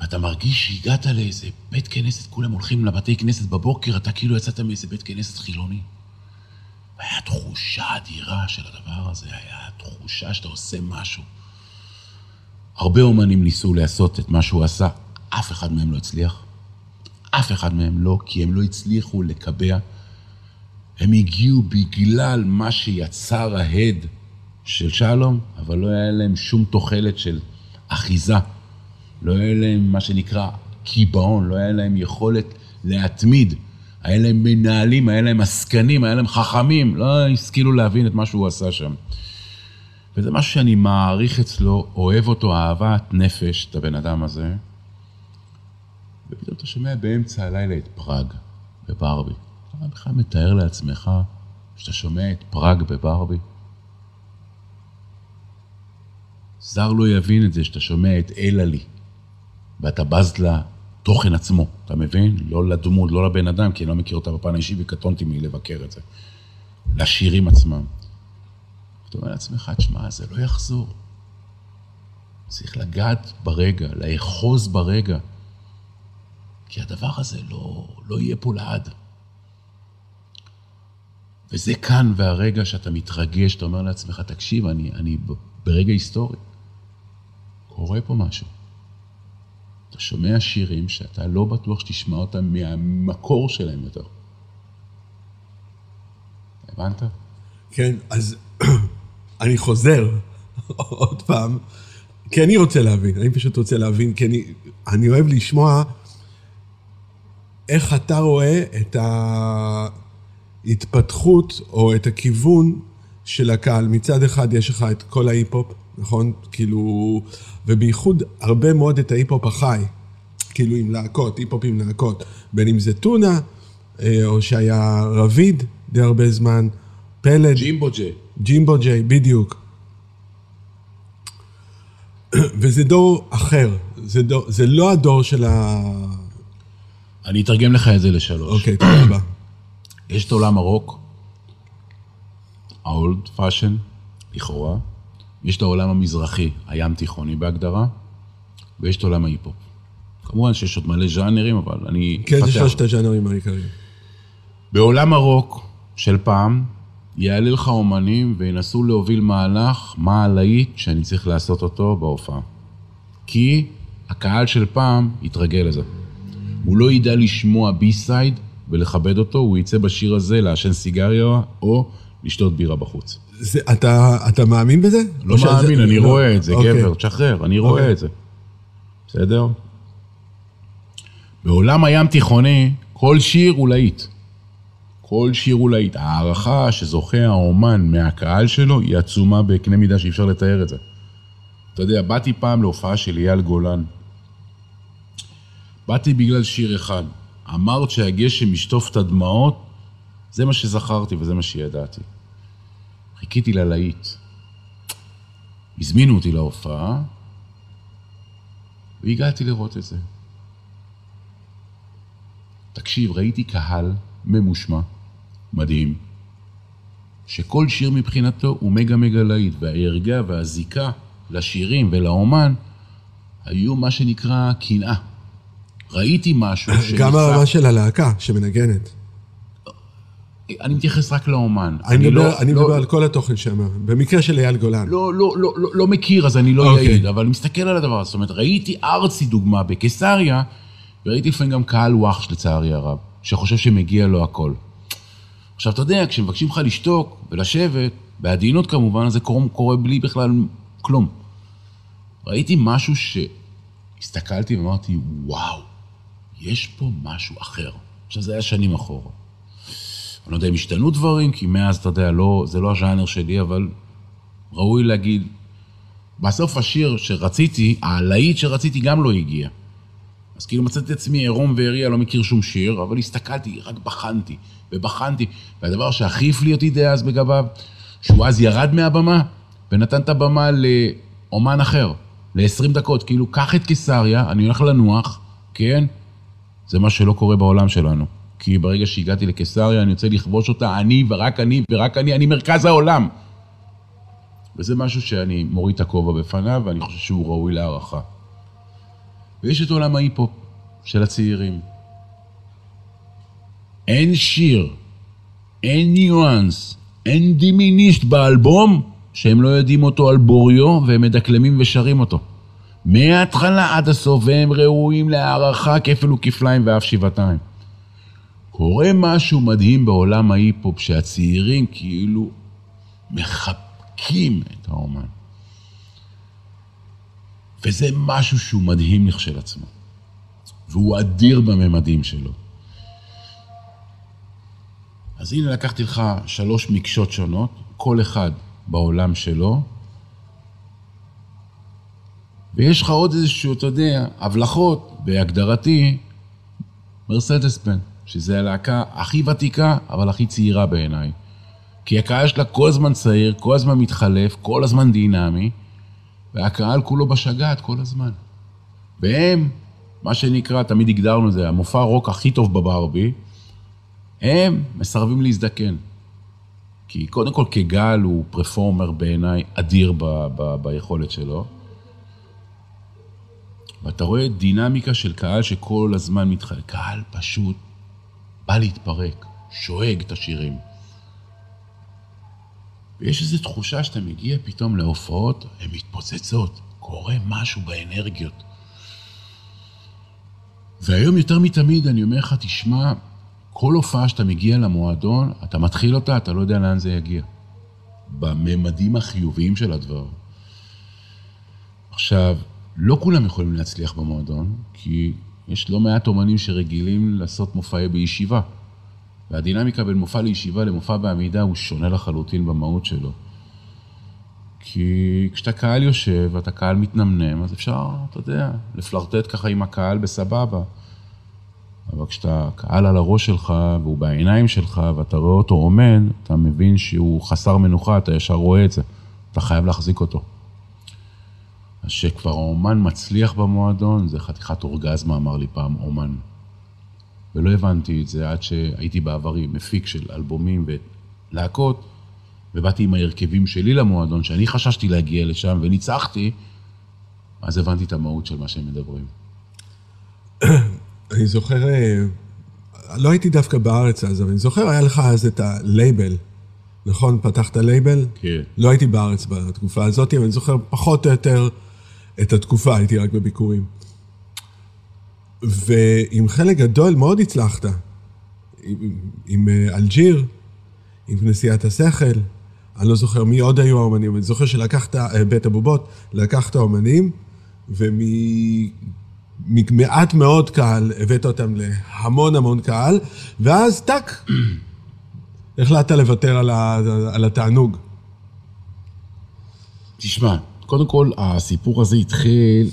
ואתה מרגיש שהגעת לאיזה בית כנסת, כולם הולכים לבתי כנסת בבוקר, אתה כאילו יצאת מאיזה בית כנסת חילוני. והיה תחושה אדירה של הדבר הזה, היה תחושה שאתה עושה משהו. הרבה אומנים ניסו לעשות את מה שהוא עשה, אף אחד מהם לא הצליח. אף אחד מהם לא, כי הם לא הצליחו לקבע. הם הגיעו בגלל מה שיצר ההד של שלום, אבל לא היה להם שום תוחלת של אחיזה. לא היה להם מה שנקרא קיבעון, לא היה להם יכולת להתמיד. היה להם מנהלים, היה להם עסקנים, היה להם חכמים, לא השכילו להבין את מה שהוא עשה שם. וזה משהו שאני מעריך אצלו, אוהב אותו אהבת נפש, את הבן אדם הזה. ופתאום אתה שומע באמצע הלילה את פראג בברבי. אתה בכלל מתאר לעצמך שאתה שומע את פראג בברבי? זר לא יבין את זה שאתה שומע את אלעלי, ואתה בז לתוכן עצמו, אתה מבין? לא לדמות, לא לבן אדם, כי אני לא מכיר אותה בפן האישי וקטונתי מלבקר את זה. לשירים עצמם. אתה אומר לעצמך, תשמע, זה לא יחזור. צריך לגעת ברגע, לאחוז ברגע. כי הדבר הזה לא, לא יהיה פה לעד. וזה כאן והרגע שאתה מתרגש, אתה אומר לעצמך, תקשיב, אני, אני ברגע היסטורי. קורה פה משהו. אתה שומע שירים שאתה לא בטוח שתשמע אותם מהמקור שלהם יותר. הבנת? כן, אז אני חוזר עוד פעם, כי אני רוצה להבין, אני פשוט רוצה להבין, כי אני, אני אוהב לשמוע איך אתה רואה את ההתפתחות או את הכיוון של הקהל. מצד אחד יש לך את כל ההיפ-הופ, נכון? כאילו, ובייחוד הרבה מאוד את ההיפ-הופ החי, כאילו עם להקות, היפ-הופ עם להקות, בין אם זה טונה, אה, או שהיה רביד די הרבה זמן, פלד. ג'ימבו ג'יי. ג'ימבו ג'יי, בדיוק. וזה דור אחר, זה, דור, זה לא הדור של ה... אני אתרגם לך את זה לשלוש. אוקיי, תודה רבה. יש את עולם הרוק, ה old fashion, לכאורה. יש את העולם המזרחי, הים תיכוני בהגדרה, ויש את עולם ההיפ-הופ. כמובן שיש עוד מלא ז'אנרים, אבל אני... כן, זה שלושת הז'אנרים העיקריים. בעולם הרוק של פעם, יעלה לך אומנים וינסו להוביל מהלך, מה הלהיט שאני צריך לעשות אותו בהופעה. כי הקהל של פעם התרגל לזה. הוא לא ידע לשמוע B-side ולכבד אותו, הוא יצא בשיר הזה לעשן סיגריה או לשתות בירה בחוץ. זה, אתה, אתה מאמין בזה? לא מאמין, אני לא... רואה את זה, אוקיי. גבר, תשחרר, אני רואה אוקיי. את זה. בסדר? בעולם הים תיכוני, כל שיר הוא להיט. כל שיר הוא להיט. ההערכה שזוכה האומן מהקהל שלו היא עצומה בקנה מידה שאי אפשר לתאר את זה. אתה יודע, באתי פעם להופעה של אייל גולן. באתי בגלל שיר אחד. אמרת שהגשם ישטוף את הדמעות, זה מה שזכרתי וזה מה שידעתי. חיכיתי ללהיט. הזמינו אותי להופעה, והגעתי לראות את זה. תקשיב, ראיתי קהל ממושמע, מדהים, שכל שיר מבחינתו הוא מגה מגה להיט, והערגה והזיקה לשירים ולאומן היו מה שנקרא קנאה. ראיתי משהו גם ברמה של הלהקה שמנגנת. אני מתייחס רק לאומן. אני מדבר, לא- אני לא- מדבר על כל התוכן שם, במקרה של אייל גולן. לא, לא, לא, לא, לא מכיר, אז אני לא אוקיי. יעיד, אבל אני מסתכל על הדבר הזה. זאת אומרת, ראיתי ארצי דוגמה בקיסריה, וראיתי לפעמים גם קהל וואחש לצערי הרב, שחושב שמגיע לו הכל. עכשיו, אתה יודע, כשמבקשים לך לשתוק ולשבת, בעדינות כמובן, זה קורה, קורה בלי בכלל כלום. ראיתי משהו שהסתכלתי ואמרתי, וואו, יש פה משהו אחר. עכשיו, זה היה שנים אחורה. אני לא יודע אם השתנו דברים, כי מאז, אתה יודע, לא, זה לא הז'אנר שלי, אבל ראוי להגיד, בסוף השיר שרציתי, הלהיט שרציתי גם לא הגיע. אז כאילו מצאתי את עצמי עירום ועריה, לא מכיר שום שיר, אבל הסתכלתי, רק בחנתי, ובחנתי. והדבר שהכי הפליא אותי דאז בגביו, שהוא אז ירד מהבמה, ונתן את הבמה לאומן אחר, ל-20 דקות. כאילו, קח את קיסריה, אני הולך לנוח, כן? זה מה שלא קורה בעולם שלנו. כי ברגע שהגעתי לקיסריה, אני רוצה לכבוש אותה, אני ורק אני ורק אני, אני מרכז העולם. וזה משהו שאני מוריד את הכובע בפניו, ואני חושב שהוא ראוי להערכה. ויש את עולם ההיפ-הופ של הצעירים. אין שיר, אין ניואנס, אין דימיניסט באלבום שהם לא יודעים אותו על בוריו והם מדקלמים ושרים אותו. מההתחלה עד הסוף, והם ראויים להערכה כפל וכפליים ואף שבעתיים. קורה משהו מדהים בעולם ההיפ-הופ, שהצעירים כאילו מחבקים את האומן. וזה משהו שהוא מדהים לכשלעצמו. והוא אדיר בממדים שלו. אז הנה לקחתי לך שלוש מקשות שונות, כל אחד בעולם שלו, ויש לך עוד איזשהו, אתה יודע, הבלחות, בהגדרתי, מרסדס בן, שזה הלהקה הכי ותיקה, אבל הכי צעירה בעיניי. כי הקהל שלה כל הזמן צעיר, כל הזמן מתחלף, כל הזמן דינמי, והקהל כולו בשגעת כל הזמן. והם, מה שנקרא, תמיד הגדרנו את זה, המופע רוק הכי טוב בברבי, הם מסרבים להזדקן. כי קודם כל כגל הוא פרפורמר בעיניי אדיר ב- ב- ביכולת שלו. ואתה רואה דינמיקה של קהל שכל הזמן מתחלק. קהל פשוט בא להתפרק, שואג את השירים. ויש איזו תחושה שאתה מגיע פתאום להופעות, הן מתפוצצות, קורה משהו באנרגיות. והיום יותר מתמיד אני אומר לך, תשמע, כל הופעה שאתה מגיע למועדון, אתה מתחיל אותה, אתה לא יודע לאן זה יגיע. בממדים החיוביים של הדבר. עכשיו, לא כולם יכולים להצליח במועדון, כי יש לא מעט אומנים שרגילים לעשות מופעי בישיבה. והדינמיקה בין מופע לישיבה למופע בעמידה הוא שונה לחלוטין במהות שלו. כי כשאתה קהל יושב ואתה קהל מתנמנם, אז אפשר, אתה יודע, לפלרטט ככה עם הקהל בסבבה. אבל כשאתה קהל על הראש שלך והוא בעיניים שלך ואתה רואה אותו עומד, אתה מבין שהוא חסר מנוחה, אתה ישר רואה את זה. אתה חייב להחזיק אותו. אז שכבר האומן מצליח במועדון, זה חתיכת אורגזמה, אמר לי פעם אומן. ולא הבנתי את זה עד שהייתי בעברי מפיק של אלבומים ולהקות, ובאתי עם ההרכבים שלי למועדון, שאני חששתי להגיע לשם וניצחתי, אז הבנתי את המהות של מה שהם מדברים. אני זוכר, אה, לא הייתי דווקא בארץ אז, אבל אני זוכר, היה לך אז את הלייבל, נכון? פתחת לייבל? כן. לא הייתי בארץ בתקופה הזאת, אבל אני זוכר פחות או יותר את התקופה, הייתי רק בביקורים. ועם חלק גדול מאוד הצלחת. עם, עם אה, אלג'יר, עם כנסיית השכל, אני לא זוכר מי עוד היו האומנים, אני זוכר שלקחת, אה, בית הבובות, לקחת אומנים, וממעט מאוד קהל הבאת אותם להמון המון קהל, ואז טאק, החלטת לוותר על, ה, על התענוג. תשמע, קודם כל, הסיפור הזה התחיל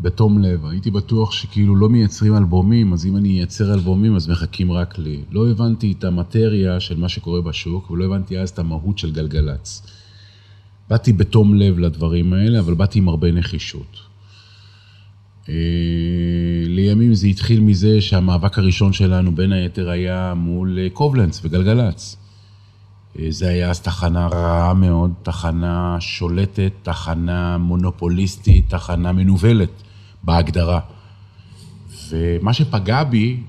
בתום לב. הייתי בטוח שכאילו לא מייצרים אלבומים, אז אם אני אייצר אלבומים, אז מחכים רק לי. לא הבנתי את המטריה של מה שקורה בשוק, ולא הבנתי אז את המהות של גלגלצ. באתי בתום לב לדברים האלה, אבל באתי עם הרבה נחישות. אה, לימים זה התחיל מזה שהמאבק הראשון שלנו, בין היתר, היה מול אה, קובלנץ וגלגלצ. אה, זה היה אז תחנה רעה מאוד, תחנה שולטת, תחנה מונופוליסטית, תחנה מנוולת בהגדרה. ומה שפגע בי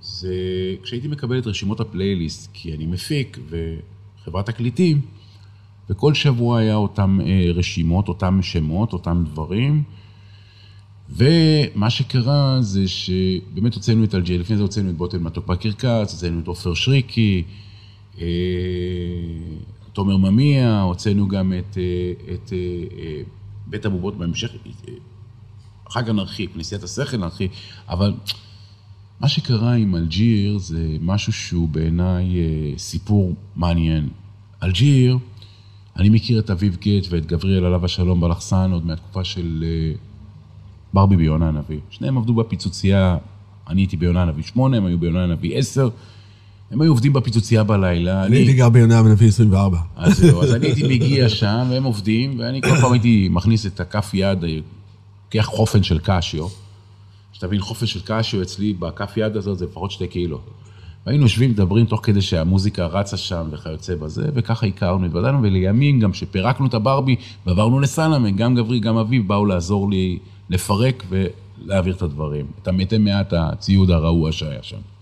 זה כשהייתי מקבל את רשימות הפלייליסט, כי אני מפיק וחברת תקליטים, וכל שבוע היה אותם אה, רשימות, אותם שמות, אותם דברים. ומה שקרה זה שבאמת הוצאנו את אלג'י, לפני זה הוצאנו את בוטל מתוק בקרקס, הוצאנו את עופר שריקי, תומר ממיה, הוצאנו גם את, אה, את בית הבובות בהמשך, אחר כך נרחיב, כנסיית השכל נרחיב, אבל מה שקרה עם אלג'יר זה משהו שהוא בעיניי סיפור מעניין. אלג'יר, אני מכיר את אביב גט ואת גבריאל עליו השלום בלחסן עוד מהתקופה של אה, ברבי ביונה הנביא. שניהם עבדו בפיצוצייה, אני הייתי ביונה הנביא שמונה, הם היו ביונה הנביא עשר. הם היו עובדים בפיצוצייה בלילה. אני הייתי גר ביונה הנביא 24. אז זהו, אז אני הייתי מגיע שם, והם עובדים, ואני כל פעם הייתי מכניס את הכף יד, לוקח חופן של קשיו. שתבין, חופן של קשיו אצלי, בכף יד הזאת זה לפחות שתי קילו. והיינו יושבים, מדברים תוך כדי שהמוזיקה רצה שם וכיוצא בזה, וככה הכרנו, התוודענו, ולימים גם שפירקנו את הברבי ועברנו לסלמה, גם גברי, גם אביב, באו לעזור לי לפרק ולהעביר את הדברים. את המתי מעט הציוד הרעוע שהיה שם.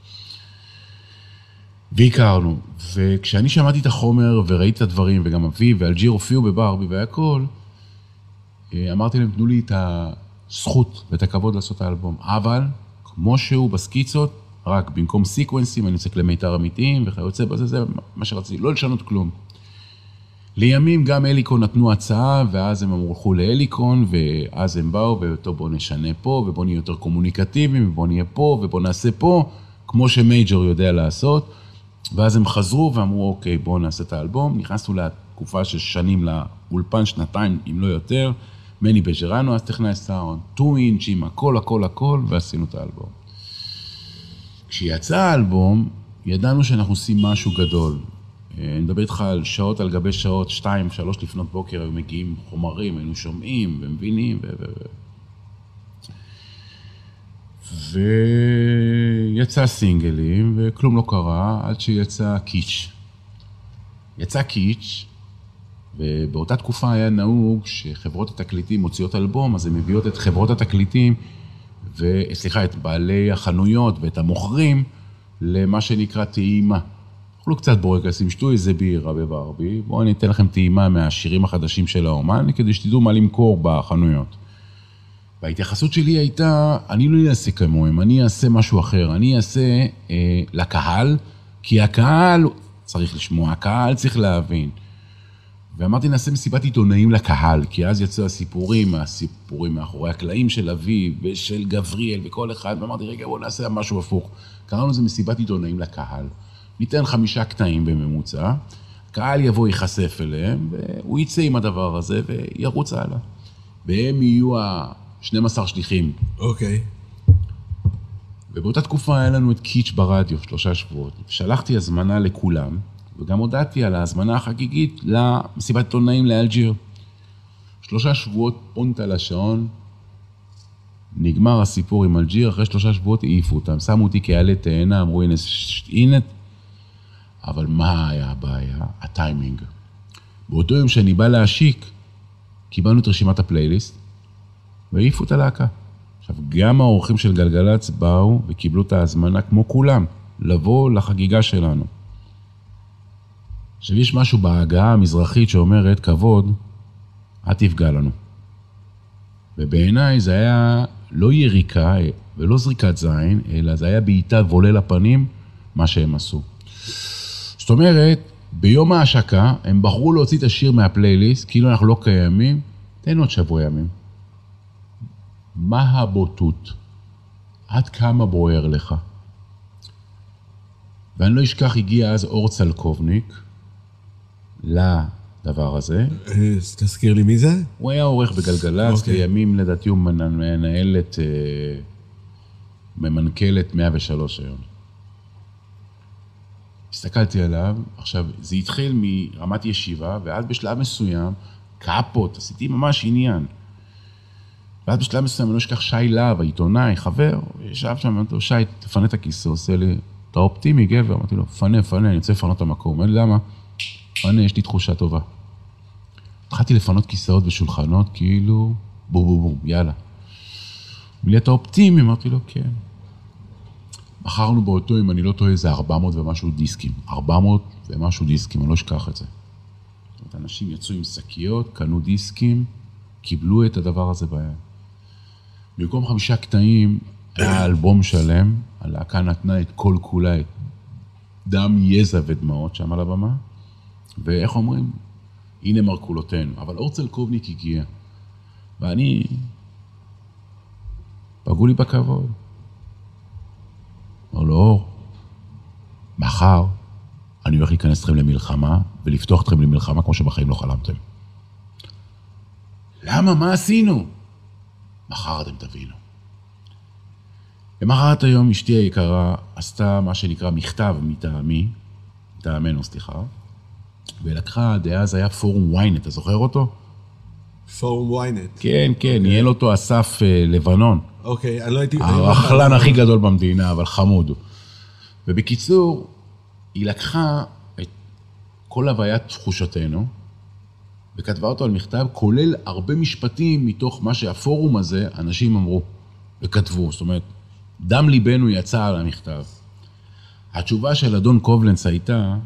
והכרנו, וכשאני שמעתי את החומר וראיתי את הדברים, וגם אביב ואלג'יר הופיעו בברבי והכל, אה, אמרתי להם, תנו לי את הזכות ואת הכבוד לעשות את האלבום. אבל, כמו שהוא בסקיצות, רק במקום סיקוונסים, אני עושה כלי מיתר אמיתיים וכיוצא בזה, זה מה שרציתי, לא לשנות כלום. לימים גם אליקון נתנו הצעה, ואז הם הלכו לאליקון, ואז הם באו, וטוב, בואו נשנה פה, ובואו נהיה יותר קומוניקטיביים, ובואו נהיה פה, ובואו נעשה פה, כמו שמייג'ור יודע לעשות. ואז הם חזרו ואמרו, אוקיי, בואו נעשה את האלבום. נכנסנו לתקופה של שנים לאולפן, שנתיים, אם לא יותר. מני בג'רנו אז טכנאי סאונד, טו אינץ' עם הכל, הכל, הכל, ועשינו את האלבום. כשיצא האלבום, ידענו שאנחנו עושים משהו גדול. אה, אני מדבר איתך על שעות על גבי שעות, שתיים, שלוש לפנות בוקר, היו מגיעים חומרים, היינו שומעים ומבינים, ו... ו... ויצא סינגלים, וכלום לא קרה, עד שיצא קיץ'. יצא קיץ', ובאותה תקופה היה נהוג שחברות התקליטים מוציאות אלבום, אז הן מביאות את חברות התקליטים וסליחה, את בעלי החנויות ואת המוכרים למה שנקרא טעימה. אכלו קצת בורקסים, שתו איזה בירה בברבי, בואו אני אתן לכם טעימה מהשירים החדשים של האומן, כדי שתדעו מה למכור בחנויות. וההתייחסות שלי הייתה, אני לא אעשה כמוהם, אני אעשה משהו אחר, אני אעשה אה, לקהל, כי הקהל צריך לשמוע, הקהל צריך להבין. ואמרתי, נעשה מסיבת עיתונאים לקהל, כי אז יצאו הסיפורים, הסיפורים מאחורי הקלעים של אביב ושל גבריאל וכל אחד, ואמרתי, רגע, בואו נעשה משהו הפוך. קראנו לזה מסיבת עיתונאים לקהל. ניתן חמישה קטעים בממוצע, הקהל יבוא, ייחשף אליהם, והוא יצא עם הדבר הזה וירוץ הלאה. והם יהיו ה-12 שליחים. אוקיי. ובאותה תקופה היה לנו את קיץ' ברדיו, שלושה שבועות. שלחתי הזמנה לכולם. וגם הודעתי על ההזמנה החגיגית למסיבת עיתונאים לאלג'יר. שלושה שבועות פונט על השעון, נגמר הסיפור עם אלג'יר, אחרי שלושה שבועות העיפו אותם, שמו אותי כעלה תאנה, אמרו הנה, הנה, אבל מה היה הבעיה? הטיימינג. באותו יום שאני בא להשיק, קיבלנו את רשימת הפלייליסט, והעיפו את הלהקה. עכשיו, גם האורחים של גלגלצ באו וקיבלו את ההזמנה, כמו כולם, לבוא לחגיגה שלנו. עכשיו, יש משהו בהגעה המזרחית שאומרת, כבוד, אל תפגע לנו. ובעיניי זה היה לא יריקה ולא זריקת זין, אלא זה היה בעיטה ועולה לפנים, מה שהם עשו. זאת אומרת, ביום ההשקה, הם בחרו להוציא את השיר מהפלייליסט, כאילו אנחנו לא קיימים, תן עוד שבוע ימים. מה הבוטות? עד כמה בוער לך? ואני לא אשכח, הגיע אז אור צלקובניק, לדבר הזה. אה, תזכיר לי מי זה? הוא היה עורך בגלגלצ, אוקיי. לימים לדעתי הוא מנהל את, אה, ממנכ"ל את 103 היום. הסתכלתי עליו, עכשיו, זה התחיל מרמת ישיבה, ואז בשלב מסוים, קאפות, עשיתי ממש עניין. ואז בשלב מסוים, אני לא אשכח שי להב, העיתונאי, חבר, ישב שם, אמרתי לו, שי, תפנה את הכיסא, עושה לי, אתה אופטימי, גבר? אמרתי לו, פנה, פנה, אני רוצה לפנות את המקום. אמר לי, למה? פאנה, יש לי תחושה טובה. התחלתי לפנות כיסאות ושולחנות, כאילו, בום בום בום, יאללה. אמר לי, אתה אופטימי? אמרתי לו, כן. מכרנו באותו, אם אני לא טועה, איזה 400 ומשהו דיסקים. 400 ומשהו דיסקים, אני לא אשכח את זה. זאת אומרת, אנשים יצאו עם שקיות, קנו דיסקים, קיבלו את הדבר הזה ביד. במקום חמישה קטעים, היה אלבום שלם, הלהקה נתנה את כל כולה, את דם, יזע ודמעות שם על הבמה, ואיך אומרים? הנה מרכולותינו. אבל אורצל קובניק הגיע, ואני, פגעו לי בכבוד. אמר לו, אור, מחר אני הולך להיכנס אתכם למלחמה ולפתוח אתכם למלחמה כמו שבחיים לא חלמתם. למה? מה עשינו? מחר אתם תבינו. למחרת היום אשתי היקרה עשתה מה שנקרא מכתב מטעמי, מטעמנו, סליחה, ולקחה, דאז היה פורום ynet, אתה זוכר אותו? פורום ynet. כן, כן, ניהל אותו אסף אה, לבנון. אוקיי, אני לא הייתי... הרכלן הכי גדול במדינה, אבל חמוד הוא. ובקיצור, היא לקחה את כל הוויית תחושתנו, וכתבה אותו על מכתב, כולל הרבה משפטים מתוך מה שהפורום הזה, אנשים אמרו וכתבו. זאת אומרת, דם ליבנו יצא על המכתב. התשובה של אדון קובלנץ הייתה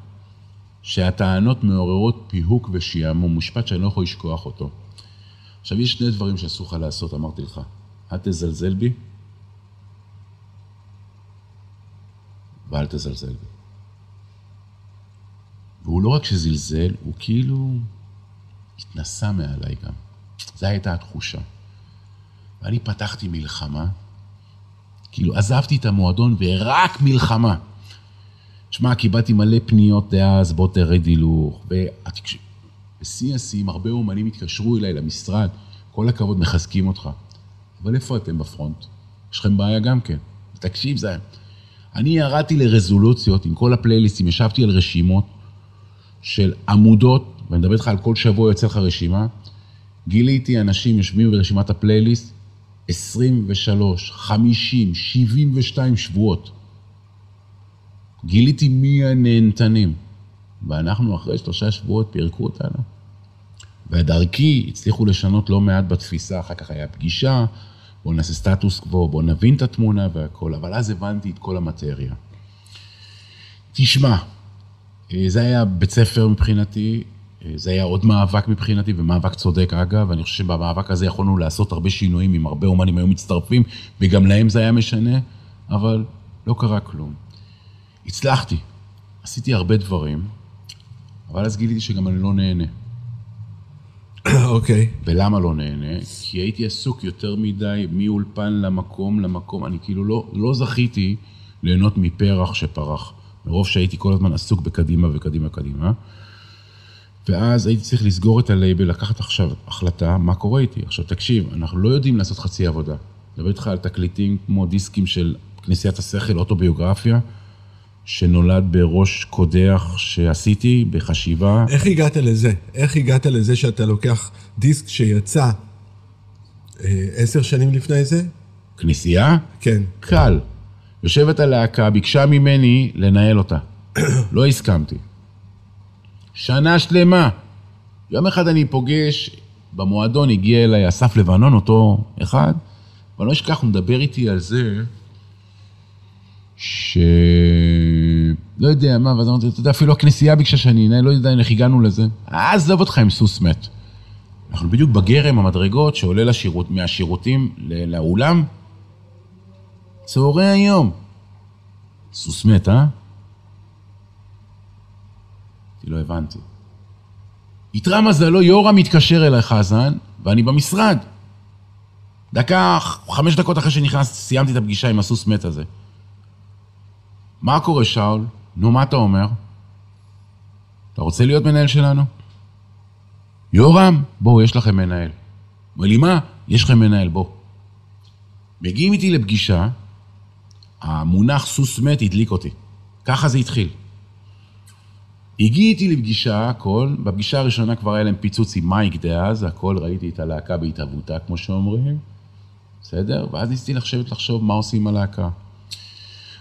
שהטענות מעוררות פיהוק ושעמום, משפט שאני לא יכול לשכוח אותו. עכשיו, יש שני דברים שאסור לך לעשות, אמרתי לך. אל תזלזל בי, ואל תזלזל בי. והוא לא רק שזלזל, הוא כאילו התנסה מעליי גם. זו הייתה התחושה. ואני פתחתי מלחמה, כאילו עזבתי את המועדון ורק מלחמה. שמע, קיבלתי מלא פניות דאז, בוא תרד הילוך. בשיא השיאים, הרבה אומנים התקשרו אליי למשרד, כל הכבוד, מחזקים אותך. אבל איפה אתם בפרונט? יש לכם בעיה גם כן. תקשיב, זה... אני ירדתי לרזולוציות עם כל הפלייליסטים, ישבתי על רשימות של עמודות, ואני מדבר איתך על כל שבוע יוצא לך רשימה, גיליתי אנשים יושבים ברשימת הפלייליסט 23, 50, 72 שבועות. גיליתי מי הנהנתנים, ואנחנו אחרי שלושה שבועות פירקו אותנו. ודרכי הצליחו לשנות לא מעט בתפיסה, אחר כך היה פגישה, בואו נעשה סטטוס קוו, בואו נבין את התמונה והכל, אבל אז הבנתי את כל המטריה. תשמע, אה, זה היה בית ספר מבחינתי, זה היה עוד מאבק מבחינתי, ומאבק צודק אגב, אני חושב שבמאבק הזה יכולנו לעשות הרבה שינויים, אם הרבה אומנים היו מצטרפים, וגם להם זה היה משנה, אבל לא קרה כלום. הצלחתי, עשיתי הרבה דברים, אבל אז גיליתי שגם אני לא נהנה. אוקיי. ולמה לא נהנה? כי הייתי עסוק יותר מדי מאולפן למקום למקום, אני כאילו לא, לא זכיתי ליהנות מפרח שפרח, מרוב שהייתי כל הזמן עסוק בקדימה וקדימה קדימה. ואז הייתי צריך לסגור את הלייבל, לקחת עכשיו החלטה, מה קורה איתי. עכשיו תקשיב, אנחנו לא יודעים לעשות חצי עבודה. מדבר איתך על תקליטים כמו דיסקים של כנסיית השכל, אוטוביוגרפיה, שנולד בראש קודח שעשיתי בחשיבה. איך הגעת לזה? איך הגעת לזה שאתה לוקח דיסק שיצא אה, עשר שנים לפני זה? כנסייה? כן. קל. יושבת הלהקה, ביקשה ממני לנהל אותה. לא הסכמתי. שנה שלמה. יום אחד אני פוגש, במועדון הגיע אליי אסף לבנון, אותו אחד, ואני לא אשכח, הוא מדבר איתי על זה ש... לא יודע מה, ואז אמרתי, אתה יודע, אפילו הכנסייה ביקשה שאני אנהל, לא יודע איך הגענו לזה. עזוב אותך עם סוס מת. אנחנו בדיוק בגרם, המדרגות, שעולה לשירות, מהשירותים לאולם. צהרי היום. סוס מת, אה? לא הבנתי. איתרע מזלו, יורם מתקשר אליי חזן, ואני במשרד. דקה, חמש דקות אחרי שנכנס, סיימתי את הפגישה עם הסוס מת הזה. מה קורה, שאול? נו, מה אתה אומר? אתה רוצה להיות מנהל שלנו? יורם, בואו, יש לכם מנהל. אומר לי, מה? יש לכם מנהל, בואו. מגיעים איתי לפגישה, המונח סוס מת הדליק אותי. ככה זה התחיל. הגיע איתי לפגישה, הכל, בפגישה הראשונה כבר היה להם פיצוץ עם מייק דאז, הכל, ראיתי את הלהקה בהתהוותה, כמו שאומרים, בסדר? ואז ניסיתי לחשבת לחשוב מה עושים עם הלהקה.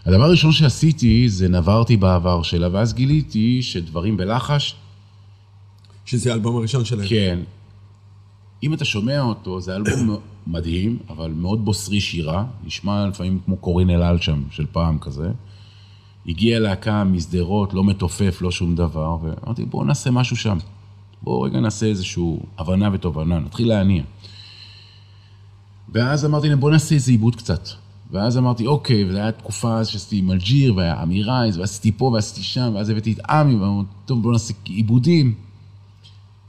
הדבר הראשון שעשיתי זה נברתי בעבר שלה, ואז גיליתי שדברים בלחש שזה האלבום הראשון שלהם. כן. אם אתה שומע אותו, זה אלבום מדהים, אבל מאוד בוסרי שירה, נשמע לפעמים כמו קורין אלעל שם, של פעם כזה. הגיעה להקה משדרות, לא מתופף, לא שום דבר, ואמרתי, בואו נעשה משהו שם. בואו רגע נעשה איזושהי הבנה ותובנה, נתחיל להניע. ואז אמרתי להם, בואו נעשה איזה עיבוד קצת. ואז אמרתי, אוקיי, וזו הייתה תקופה שעשיתי עם אלג'יר, והיה אמי רייז, ועשיתי פה ועשיתי שם, ואז הבאתי את עמי, ואמרתי, טוב, בואו נעשה עיבודים.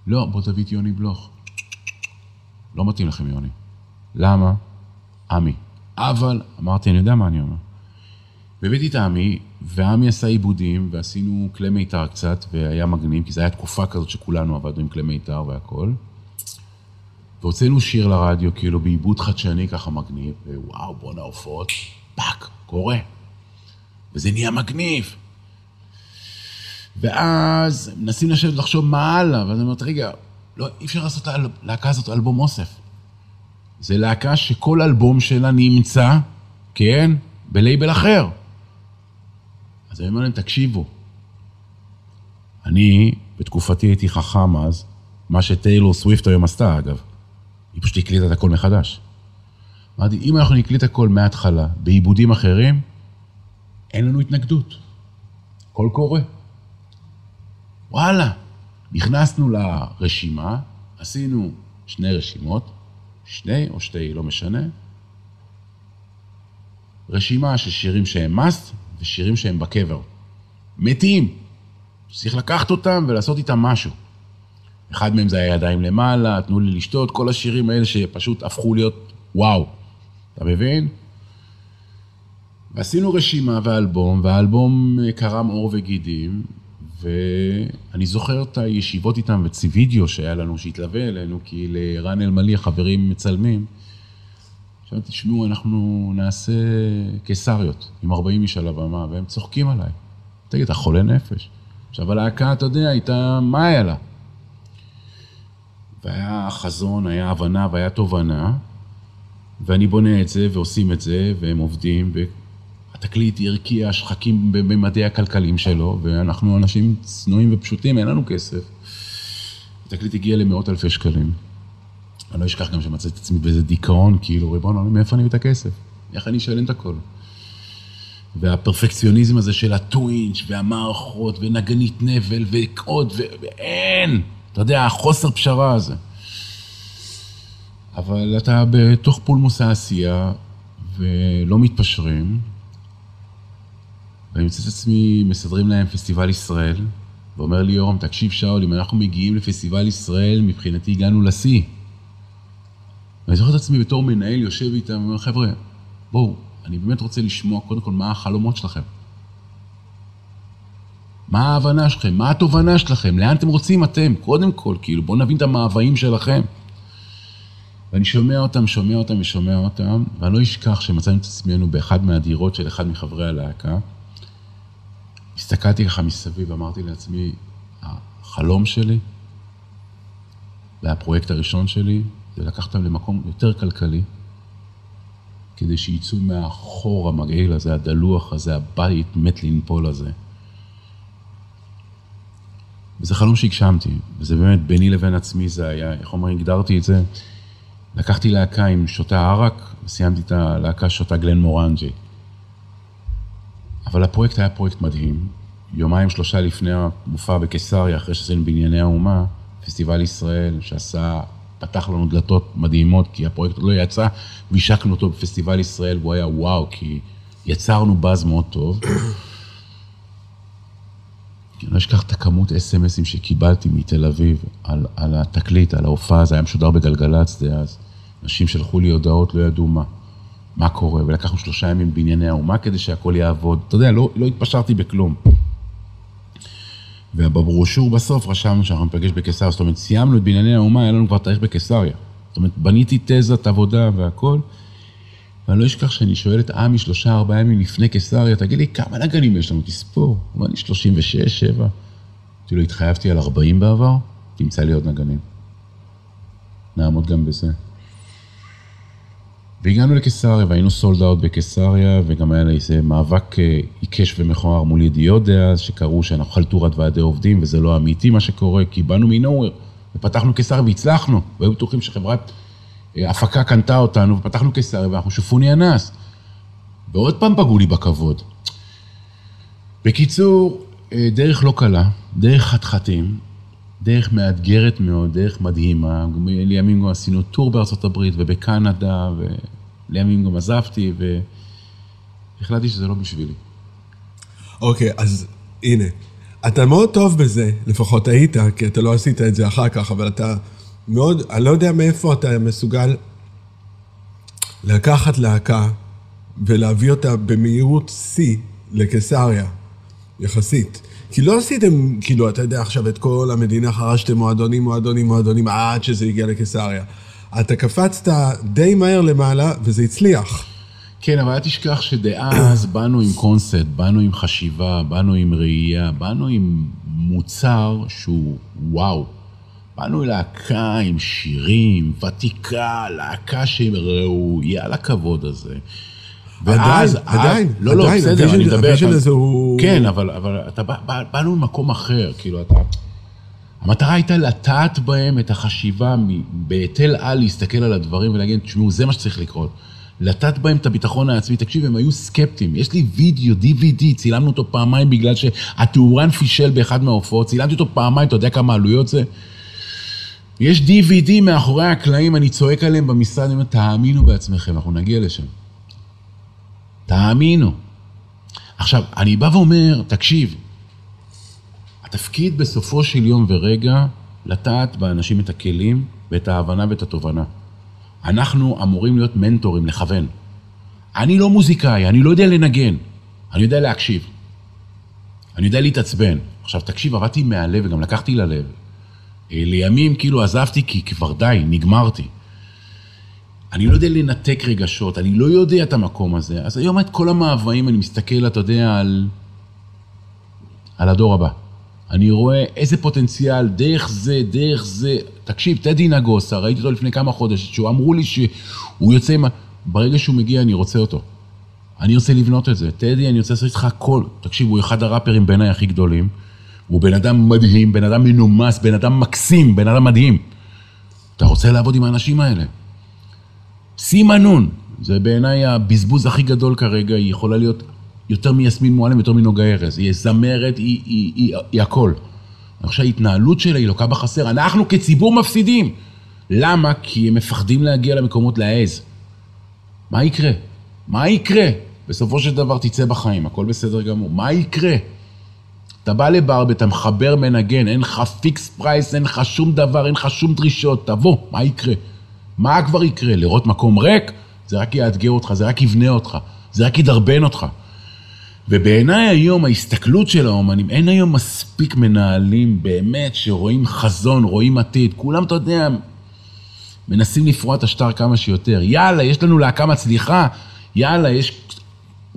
לא, בוא תביא את יוני בלוך. לא מתאים לכם, יוני. למה? עמי. אבל, אמרתי, אני יודע מה אני אומר. והבאתי את עמי, ועמי עשה עיבודים, ועשינו כלי מיתר קצת, והיה מגניב, כי זו הייתה תקופה כזאת שכולנו עבדנו עם כלי מיתר והכל. והוצאנו שיר לרדיו, כאילו בעיבוד חדשני ככה מגניב, ווואו, בואנה הופעות, fuck, קורה. וזה נהיה מגניב. ואז מנסים לשבת לחשוב מה הלאה, ואז אני אומרת, רגע, לא, אי אפשר לעשות להקה הזאת אלבום אוסף. זה להקה שכל אלבום שלה נמצא, כן, בלייבל אחר. אז אני אומר להם, תקשיבו, אני, בתקופתי הייתי חכם אז, מה שטיילור סוויפט היום עשתה, אגב. היא פשוט הקליטה את הכל מחדש. אמרתי, אם אנחנו נקליט הכל מההתחלה, בעיבודים אחרים, אין לנו התנגדות. הכל קורה. וואלה, נכנסנו לרשימה, עשינו שני רשימות, שני או שתי, לא משנה. רשימה של שירים שהם must ושירים שהם בקבר. מתים. צריך לקחת אותם ולעשות איתם משהו. אחד מהם זה היה ידיים למעלה, תנו לי לשתות, כל השירים האלה שפשוט הפכו להיות וואו. אתה מבין? ועשינו רשימה ואלבום, והאלבום קרם עור וגידים, ואני זוכר את הישיבות איתם וצי וידאו שהיה לנו, שהתלווה אלינו, כי לרן אלמלי החברים מצלמים. עכשיו תשמעו, אנחנו נעשה קיסריות עם 40 איש על הבמה, והם צוחקים עליי. תגיד, אתה חולה נפש? עכשיו הלהקה, אתה יודע, הייתה, מה היה לה? והיה חזון, היה הבנה והיה תובנה, ואני בונה את זה ועושים את זה, והם עובדים, והתקליט הרקיע שחקים בממדי הכלכליים שלו, ואנחנו אנשים צנועים ופשוטים, אין לנו כסף. התקליט הגיע למאות אלפי שקלים. אני לא אשכח גם שמצאתי את עצמי באיזה דיכאון, כאילו, ריבונו, מאיפה אני מביא את הכסף? איך אני אשלם את הכל? והפרפקציוניזם הזה של הטווינץ' והמערכות ונגנית נבל ועוד, ואין! אתה יודע, החוסר פשרה הזה. אבל אתה בתוך פולמוס העשייה ולא מתפשרים, ואני מוצא את עצמי, מסדרים להם פסטיבל ישראל, ואומר לי יורם, תקשיב שאול, אם אנחנו מגיעים לפסטיבל ישראל, מבחינתי הגענו לשיא. ואני זוכר את עצמי בתור מנהל, יושב איתם, ואומר, חבר'ה, בואו, אני באמת רוצה לשמוע קודם כל מה החלומות שלכם. מה ההבנה שלכם? מה התובנה שלכם? לאן אתם רוצים אתם? קודם כל, כאילו, בואו נבין את המאוויים שלכם. ואני שומע אותם, שומע אותם ושומע אותם, ואני לא אשכח שמצאנו את עצמנו באחד מהדירות של אחד מחברי הלהקה. הסתכלתי ככה מסביב ואמרתי לעצמי, החלום שלי, והפרויקט הראשון שלי, זה לקחת אותם למקום יותר כלכלי, כדי שיצאו מהחור המגעיל הזה, הדלוח הזה, הבית מת לנפול הזה. וזה חלום שהגשמתי, וזה באמת ביני לבין עצמי זה היה, איך אומרים, הגדרתי את זה. לקחתי להקה עם שותה ערק, וסיימתי את הלהקה שותה גלן מורנג'י. אבל הפרויקט היה פרויקט מדהים. יומיים שלושה לפני המופע בקיסריה, אחרי שעשינו בענייני האומה, פסטיבל ישראל, שעשה, פתח לנו דלתות מדהימות, כי הפרויקט לא יצא, והשקנו אותו בפסטיבל ישראל, והוא היה וואו, כי יצרנו באז מאוד טוב. אני לא אשכח את הכמות אס.אם.אסים שקיבלתי מתל אביב על, על התקליט, על ההופעה, זה היה משודר בגלגלצ דאז. אנשים שלחו לי הודעות, לא ידעו מה, מה קורה, ולקחנו שלושה ימים בענייני האומה כדי שהכל יעבוד. אתה יודע, לא, לא התפשרתי בכלום. ובברושור בסוף רשמנו שאנחנו נפגש בקיסריה, זאת אומרת, סיימנו את בנייני האומה, היה לנו כבר תאריך בקיסריה. זאת אומרת, בניתי תזת עבודה והכל, ואני לא אשכח שאני שואל את עמי שלושה, ארבעה ימים לפני קיסריה, תגיד לי, כמה נגנים יש לנו? תספור. הוא אומר לי, 36, 7. אמרתי לו, התחייבתי על 40 בעבר, תמצא לי עוד נגנים. נעמוד גם בזה. והגענו לקיסריה, והיינו סולד אאוט בקיסריה, וגם היה לי איזה מאבק אה, עיקש ומכוער מול ידיעות דאז, שקראו שאנחנו חלטורת ועדי עובדים, וזה לא אמיתי מה שקורה, כי באנו מנוהוור, ופתחנו קיסריה והצלחנו, והיו בטוחים שחברת אה, הפקה קנתה אותנו, ופתחנו קיסריה, ואנחנו שופוני אנס. ועוד פעם פגעו לי בכבוד. בקיצור, אה, דרך לא קלה, דרך חתחתים, דרך מאתגרת מאוד, דרך מדהימה. לימים גם עשינו טור בארצות הברית ובקנדה, ולימים גם עזבתי, והחלטתי שזה לא בשבילי. אוקיי, אז הנה. אתה מאוד טוב בזה, לפחות היית, כי אתה לא עשית את זה אחר כך, אבל אתה מאוד, אני לא יודע מאיפה אתה מסוגל לקחת להקה ולהביא אותה במהירות שיא לקיסריה, יחסית. כי לא עשיתם, כאילו, אתה יודע, עכשיו את כל המדינה חרשתם מועדונים, מועדונים, מועדונים, עד שזה הגיע לקיסריה. אתה קפצת די מהר למעלה, וזה הצליח. כן, אבל אל תשכח שדאז באנו עם קונספט, באנו עם חשיבה, באנו עם ראייה, באנו עם מוצר שהוא וואו. באנו להקה עם שירים, ותיקה, להקה שהיא ראויה לכבוד הזה. ואז, עדיין, לא, לא, בסדר, אני מדבר... ה vision הזה הוא... כן, אבל, אבל אתה בא, בא, באנו ממקום אחר, כאילו, אתה... המטרה הייתה לטעת בהם את החשיבה בהיטל על להסתכל על הדברים ולהגיד, תשמעו, זה מה שצריך לקרות. לטעת בהם את הביטחון העצמי. תקשיב, הם היו סקפטיים. יש לי וידאו, DVD, צילמנו אותו פעמיים בגלל שהתאורן פישל באחד מההופעות, צילמתי אותו פעמיים, אתה יודע כמה עלויות זה? יש DVD מאחורי הקלעים, אני צועק עליהם במשרד, אני אומר, תאמינו בעצמכם, אנחנו נגיע לשם. תאמינו. עכשיו, אני בא ואומר, תקשיב, התפקיד בסופו של יום ורגע, לטעת באנשים את הכלים ואת ההבנה ואת התובנה. אנחנו אמורים להיות מנטורים, לכוון. אני לא מוזיקאי, אני לא יודע לנגן, אני יודע להקשיב. אני יודע להתעצבן. עכשיו, תקשיב, עבדתי מהלב וגם לקחתי ללב. אה, לימים כאילו עזבתי כי כבר די, נגמרתי. אני לא יודע לנתק רגשות, אני לא יודע את המקום הזה. אז היום את כל המאוויים, אני מסתכל, אתה יודע, על, על הדור הבא. אני רואה איזה פוטנציאל, דרך זה, דרך זה. תקשיב, טדי נגוסה, ראיתי אותו לפני כמה חודשים, שהוא אמרו לי שהוא יוצא עם... ברגע שהוא מגיע, אני רוצה אותו. אני רוצה לבנות את זה. טדי, אני רוצה לעשות איתך הכל. תקשיב, הוא אחד הראפרים בעיניי הכי גדולים. הוא בן אדם מדהים, בן אדם מנומס, בן אדם מקסים, בן אדם מדהים. אתה רוצה לעבוד עם האנשים האלה? סימה נון, זה בעיניי הבזבוז הכי גדול כרגע, היא יכולה להיות יותר מיסמין מועלם, יותר מנוגה ארז. היא זמרת, היא, היא, היא, היא הכל. אני חושב שההתנהלות שלה היא לוקה בחסר. אנחנו כציבור מפסידים. למה? כי הם מפחדים להגיע למקומות להעז. מה יקרה? מה יקרה? בסופו של דבר תצא בחיים, הכל בסדר גמור. מה יקרה? אתה בא לברבי, אתה מחבר מנגן, אין לך fix price, אין לך שום דבר, אין לך שום דרישות, תבוא, מה יקרה? מה כבר יקרה? לראות מקום ריק? זה רק יאתגר אותך, זה רק יבנה אותך, זה רק ידרבן אותך. ובעיניי היום ההסתכלות של האומנים, אין היום מספיק מנהלים באמת שרואים חזון, רואים עתיד. כולם, אתה יודע, מנסים לפרוע את השטר כמה שיותר. יאללה, יש לנו להקה מצליחה, יאללה, יש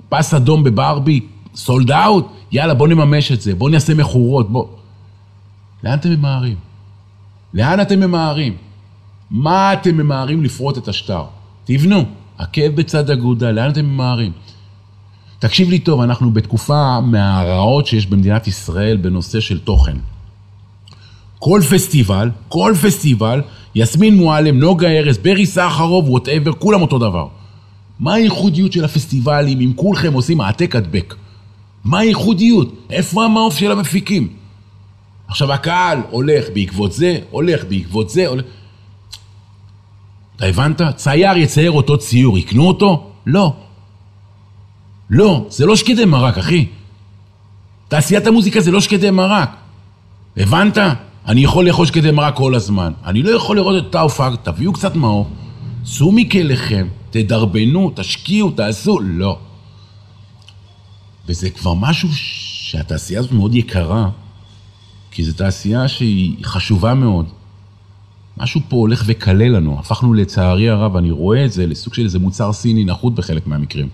פס אדום בברבי, סולד אאוט, יאללה, בוא נממש את זה, בוא נעשה מכורות, בוא... לאן אתם ממהרים? לאן אתם ממהרים? מה אתם ממהרים לפרוט את השטר? תבינו, עקב בצד אגודל, לאן אתם ממהרים? תקשיב לי טוב, אנחנו בתקופה מהרעות שיש במדינת ישראל בנושא של תוכן. כל פסטיבל, כל פסטיבל, יסמין מועלם, נוגה ארז, ברי סחרוב, whatever, כולם אותו דבר. מה הייחודיות של הפסטיבלים אם כולכם עושים העתק הדבק? מה הייחודיות? איפה המעוף של המפיקים? עכשיו הקהל הולך בעקבות זה, הולך בעקבות זה, הולך... אתה הבנת? צייר יצייר אותו ציור, יקנו אותו? לא. לא, זה לא שקדי מרק, אחי. תעשיית המוזיקה זה לא שקדי מרק. הבנת? אני יכול לאכול שקדי מרק כל הזמן. אני לא יכול לראות את הופעה, תביאו קצת מעוף, צאו מכליכם, תדרבנו, תשקיעו, תעשו. לא. וזה כבר משהו שהתעשייה הזאת מאוד יקרה, כי זו תעשייה שהיא חשובה מאוד. משהו פה הולך וקלה לנו, הפכנו לצערי הרב, אני רואה את זה לסוג של איזה מוצר סיני נחות בחלק מהמקרים.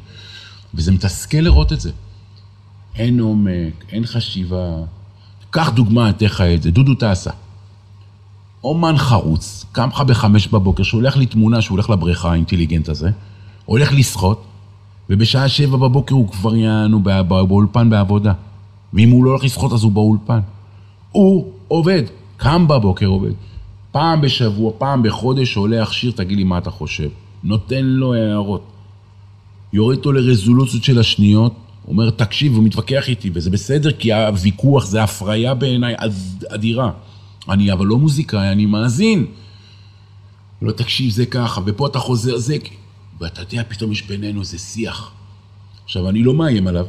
וזה מתסכל לראות את זה. אין עומק, אין חשיבה. קח דוגמה, אתן לך את זה, דודו טסה. אומן חרוץ, קם לך בחמש בבוקר, שולח לי תמונה שהוא הולך לבריכה האינטליגנט הזה, הולך לשחות, ובשעה שבע בבוקר הוא כבר יענו בא- בא- באולפן בעבודה. ואם הוא לא הולך לשחות אז הוא באולפן. הוא עובד, קם בבוקר עובד. פעם בשבוע, פעם בחודש עולה להכשיר, תגיד לי מה אתה חושב. נותן לו הערות. יורד אותו לרזולוציות של השניות, אומר, תקשיב, הוא מתווכח איתי, וזה בסדר, כי הוויכוח זה הפריה בעיניי אד- אדירה. אני אבל לא מוזיקאי, אני מאזין. לא, תקשיב, זה ככה, ופה אתה חוזר, זה... ואתה יודע, פתאום יש בינינו איזה שיח. עכשיו, אני לא מאיים עליו,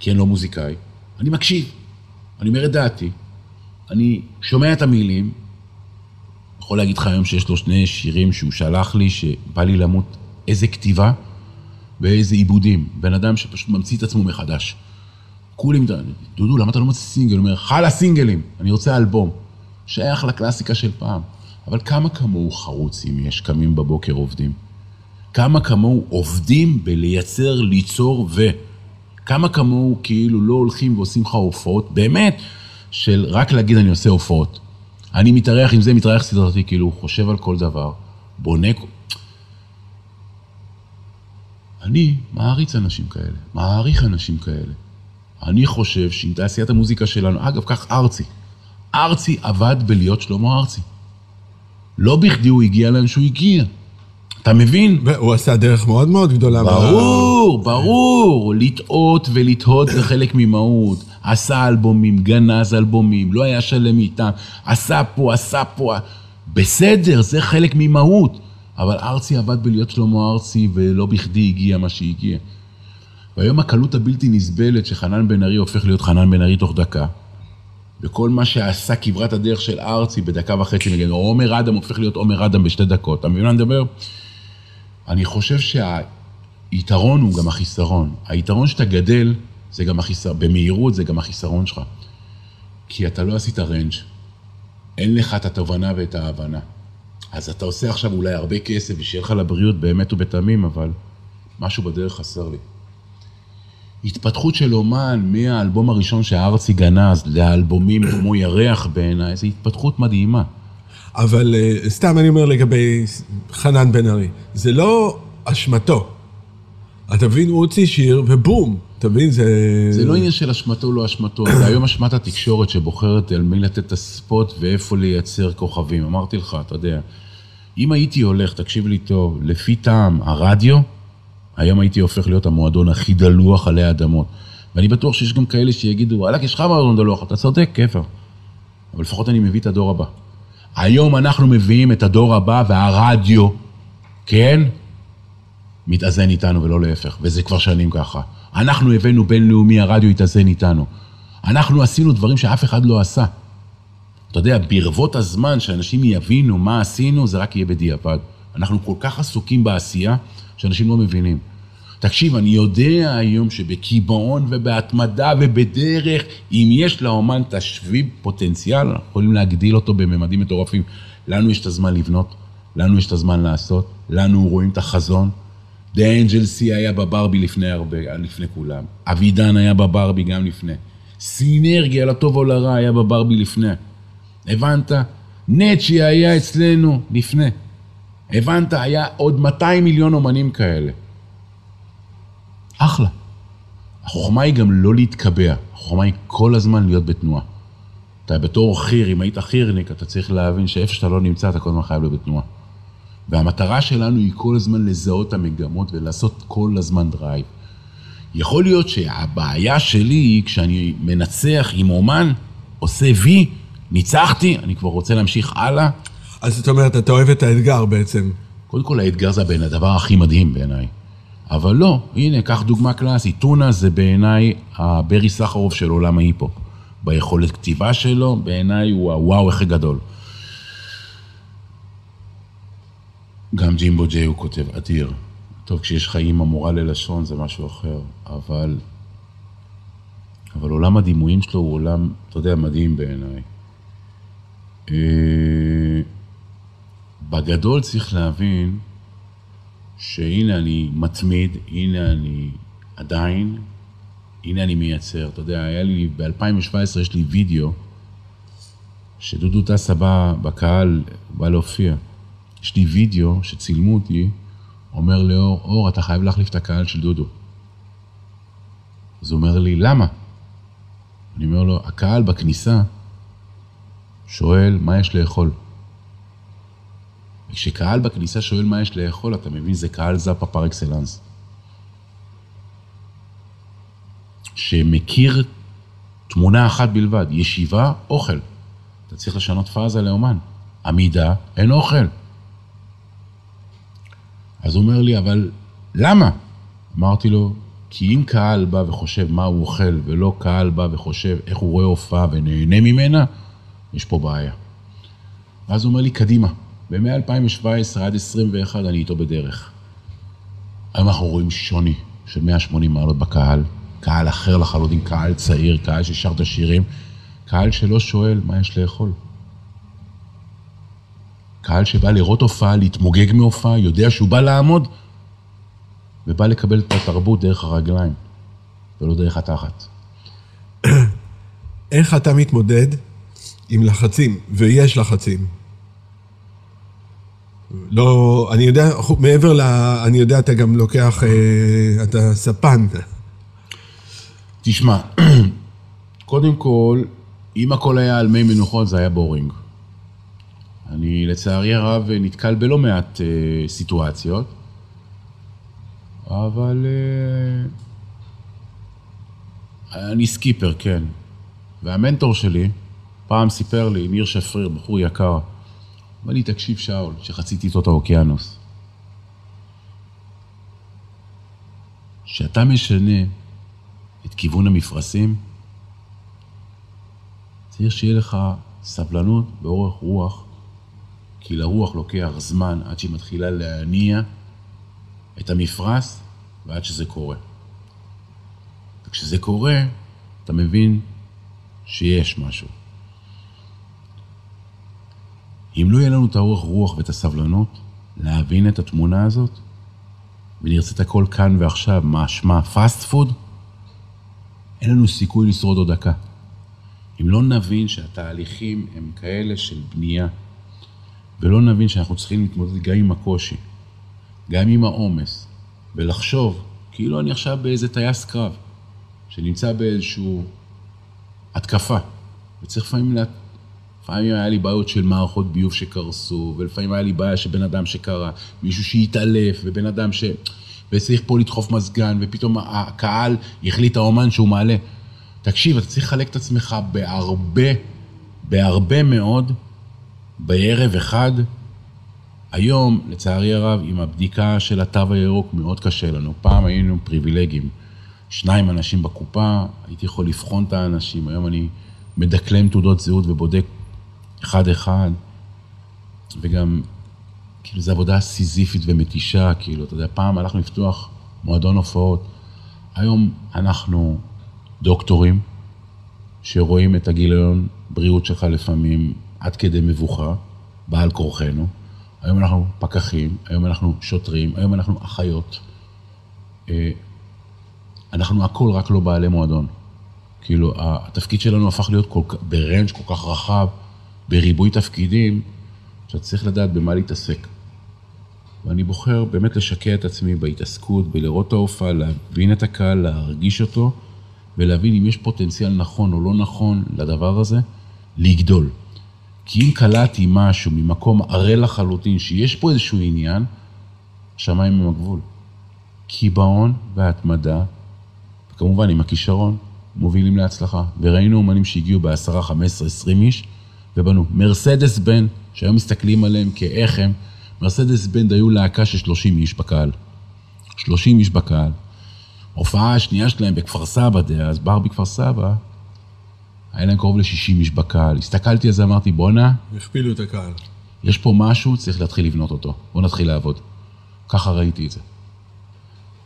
כי אני לא מוזיקאי, אני מקשיב, אני אומר את דעתי, אני שומע את המילים, יכול להגיד לך היום שיש לו שני שירים שהוא שלח לי, שבא לי למות, איזה כתיבה ואיזה עיבודים. בן אדם שפשוט ממציא את עצמו מחדש. מתעניין, דודו, למה אתה לא מוציא סינגל? הוא אומר, חלה סינגלים, אני רוצה אלבום. שייך לקלאסיקה של פעם. אבל כמה כמוהו חרוצים יש, קמים בבוקר עובדים? כמה כמוהו עובדים בלייצר, ליצור ו... כמה כמוהו כאילו לא הולכים ועושים לך הופעות, באמת, של רק להגיד אני עושה הופעות. אני מתארח עם זה, מתארח סדרתי, כאילו, חושב על כל דבר, בונה... אני מעריץ אנשים כאלה, מעריך אנשים כאלה. אני חושב שעם תעשיית המוזיקה שלנו, אגב, כך ארצי. ארצי עבד בלהיות שלמה ארצי. לא בכדי הוא הגיע לאן שהוא הגיע. אתה מבין? והוא עשה דרך מאוד מאוד גדולה. ברור, ברור. לטעות ולתהות זה חלק ממהות. עשה אלבומים, גנז אלבומים, לא היה שלם איתם, עשה פה, עשה פה. בסדר, זה חלק ממהות. אבל ארצי עבד בלהיות שלמה ארצי, ולא בכדי הגיע מה שהגיע. והיום הקלות הבלתי נסבלת שחנן בן ארי הופך להיות חנן בן ארי תוך דקה. וכל מה שעשה כברת הדרך של ארצי בדקה וחצי מגן, או עומר אדם הופך להיות עומר אדם בשתי דקות. אתה מבין מה אני מדבר? אני חושב שהיתרון הוא גם החיסרון. היתרון שאתה גדל, זה גם החיסרון, במהירות זה גם החיסרון שלך. כי אתה לא עשית רנג', אין לך את התובנה ואת ההבנה. אז אתה עושה עכשיו אולי הרבה כסף, ושיהיה לך לבריאות באמת ובתמים, אבל משהו בדרך חסר לי. התפתחות של אומן מהאלבום הראשון שהארצי גנז לאלבומים כמו ירח בעיניי, זו התפתחות מדהימה. אבל אה, סתם אני אומר לגבי חנן בן ארי, זה לא אשמתו. אתה מבין, הוא הוציא שיר ובום, אתה מבין, זה... זה לא עניין של אשמתו לא אשמתו, זה היום אשמת התקשורת שבוחרת על מי לתת את הספוט ואיפה לייצר כוכבים. אמרתי לך, אתה יודע, אם הייתי הולך, תקשיב לי טוב, לפי טעם הרדיו, היום הייתי הופך להיות המועדון הכי דלוח עלי אדמות. ואני בטוח שיש גם כאלה שיגידו, וואלכ, יש לך מועדון דלוח, אתה צודק, כיף. אבל לפחות אני מביא את הדור הבא. היום אנחנו מביאים את הדור הבא והרדיו, כן? מתאזן איתנו ולא להפך, וזה כבר שנים ככה. אנחנו הבאנו בינלאומי, הרדיו התאזן איתנו. אנחנו עשינו דברים שאף אחד לא עשה. אתה יודע, ברבות הזמן שאנשים יבינו מה עשינו, זה רק יהיה בדיעבד. אנחנו כל כך עסוקים בעשייה, שאנשים לא מבינים. תקשיב, אני יודע היום שבקיבעון ובהתמדה ובדרך, אם יש לאומן תשביב פוטנציאל, אנחנו יכולים להגדיל אותו בממדים מטורפים. לנו יש את הזמן לבנות, לנו יש את הזמן לעשות, לנו רואים את החזון. C היה בברבי לפני הרבה, לפני כולם. אבידן היה בברבי גם לפני. סינרגיה, לטוב או לרע, היה בברבי לפני. הבנת? נצ'י היה אצלנו לפני. הבנת? היה עוד 200 מיליון אומנים כאלה. אחלה. החוכמה היא גם לא להתקבע, החוכמה היא כל הזמן להיות בתנועה. אתה בתור חיר, אם היית חירניק, אתה צריך להבין שאיפה שאתה לא נמצא, אתה כל הזמן חייב להיות בתנועה. והמטרה שלנו היא כל הזמן לזהות את המגמות ולעשות כל הזמן drive. יכול להיות שהבעיה שלי היא כשאני מנצח עם אומן, עושה וי, ניצחתי, אני כבר רוצה להמשיך הלאה. אז זאת אומרת, אתה אוהב את האתגר בעצם. קודם כל האתגר זה בין הדבר הכי מדהים בעיניי. אבל לא, הנה, קח דוגמה קלאסית. טונה זה בעיניי הברי סחרוף של עולם ההיפ-הופ. ביכולת כתיבה שלו, בעיניי הוא הוואו הכי גדול. גם ג'ימבו ג'יי הוא כותב אדיר. טוב, כשיש לך אימא מורה ללשון זה משהו אחר, אבל... אבל עולם הדימויים שלו הוא עולם, אתה יודע, מדהים בעיניי. אה, בגדול צריך להבין שהנה אני מתמיד, הנה אני עדיין, הנה אני מייצר. אתה יודע, היה לי, ב-2017 יש לי וידאו שדודו טסה בא בקהל, בא להופיע. יש לי וידאו שצילמו אותי, אומר לאור, אור, אתה חייב להחליף את הקהל של דודו. אז הוא אומר לי, למה? אני אומר לו, הקהל בכניסה שואל מה יש לאכול. וכשקהל בכניסה שואל מה יש לאכול, אתה מבין, זה קהל זאפה פר אקסלנס. שמכיר תמונה אחת בלבד, ישיבה, אוכל. אתה צריך לשנות פאזה לאומן. עמידה, אין אוכל. אז הוא אומר לי, אבל למה? אמרתי לו, כי אם קהל בא וחושב מה הוא אוכל, ולא קהל בא וחושב איך הוא רואה הופעה ונהנה ממנה, יש פה בעיה. ואז הוא אומר לי, קדימה, ב-2017 עד 2021 אני איתו בדרך. היום אנחנו רואים שוני של 180 מעלות בקהל, קהל אחר לחלוטין, קהל צעיר, קהל ששר את השירים, קהל שלא שואל מה יש לאכול. קהל שבא לראות הופעה, להתמוגג מהופעה, יודע שהוא בא לעמוד, ובא לקבל את התרבות דרך הרגליים, ולא דרך התחת. איך אתה מתמודד עם לחצים, ויש לחצים? לא, אני יודע, מעבר ל... אני יודע, אתה גם לוקח, אה, אתה ספן. תשמע, קודם כל, אם הכל היה על מי מנוחות, זה היה boring. אני לצערי הרב נתקל בלא מעט אה, סיטואציות, אבל אה, אני skipper, כן. והמנטור שלי פעם סיפר לי, ניר שפריר, בחור יקר, אמר לי, תקשיב שאול, שחציתי איתו את האוקיינוס. כשאתה משנה את כיוון המפרשים, צריך שיהיה לך סבלנות ואורך רוח, כי לרוח לוקח זמן עד שהיא מתחילה להניע את המפרש ועד שזה קורה. וכשזה קורה, אתה מבין שיש משהו. אם לא יהיה לנו את האורך רוח ואת הסבלנות להבין את התמונה הזאת, ונרצה את הכל כאן ועכשיו, מה שמה פאסט פוד, אין לנו סיכוי לשרוד עוד דקה. אם לא נבין שהתהליכים הם כאלה של בנייה, ולא נבין שאנחנו צריכים להתמודד גם עם הקושי, גם עם העומס, ולחשוב כאילו אני עכשיו באיזה טייס קרב, שנמצא באיזושהי התקפה, וצריך לפעמים לה... לפעמים היה לי בעיות של מערכות ביוב שקרסו, ולפעמים היה לי בעיה של בן אדם שקרה, מישהו שהתעלף, ובן אדם ש... וצריך פה לדחוף מזגן, ופתאום הקהל החליט האומן שהוא מעלה. תקשיב, אתה צריך לחלק את עצמך בהרבה, בהרבה מאוד, בערב אחד. היום, לצערי הרב, עם הבדיקה של התו הירוק מאוד קשה לנו. פעם היינו פריבילגיים. שניים אנשים בקופה, הייתי יכול לבחון את האנשים, היום אני מדקלם תעודות זהות ובודק אחד-אחד, וגם, כאילו, זו עבודה סיזיפית ומתישה, כאילו, אתה יודע, פעם הלכנו לפתוח מועדון הופעות, היום אנחנו דוקטורים שרואים את הגיליון בריאות שלך לפעמים עד כדי מבוכה, בעל כורחנו. היום אנחנו פקחים, היום אנחנו שוטרים, היום אנחנו אחיות. אה, אנחנו הכל רק לא בעלי מועדון. כאילו, התפקיד שלנו הפך להיות כל, ברנג' כל כך רחב, בריבוי תפקידים, שאתה צריך לדעת במה להתעסק. ואני בוחר באמת לשקע את עצמי בהתעסקות, בלראות את ההופעה, להבין את הקהל, להרגיש אותו, ולהבין אם יש פוטנציאל נכון או לא נכון לדבר הזה, לגדול. כי אם קלטתי משהו ממקום ערל לחלוטין, שיש פה איזשהו עניין, השמיים הם הגבול. קיבעון והתמדה, וכמובן עם הכישרון, מובילים להצלחה. וראינו אומנים שהגיעו ב-10, 15, 20 איש, ובנו. מרסדס בן, שהיום מסתכלים עליהם כאיך הם, מרסדס בן היו להקה של 30 איש בקהל. 30 איש בקהל. הופעה השנייה שלהם בכפר סבא דאז, בר בכפר סבא, היה להם קרוב ל-60 איש בקהל. הסתכלתי על זה, אמרתי, בואנה... הכפילו את הקהל. יש פה משהו, צריך להתחיל לבנות אותו. בואו נתחיל לעבוד. ככה ראיתי את זה.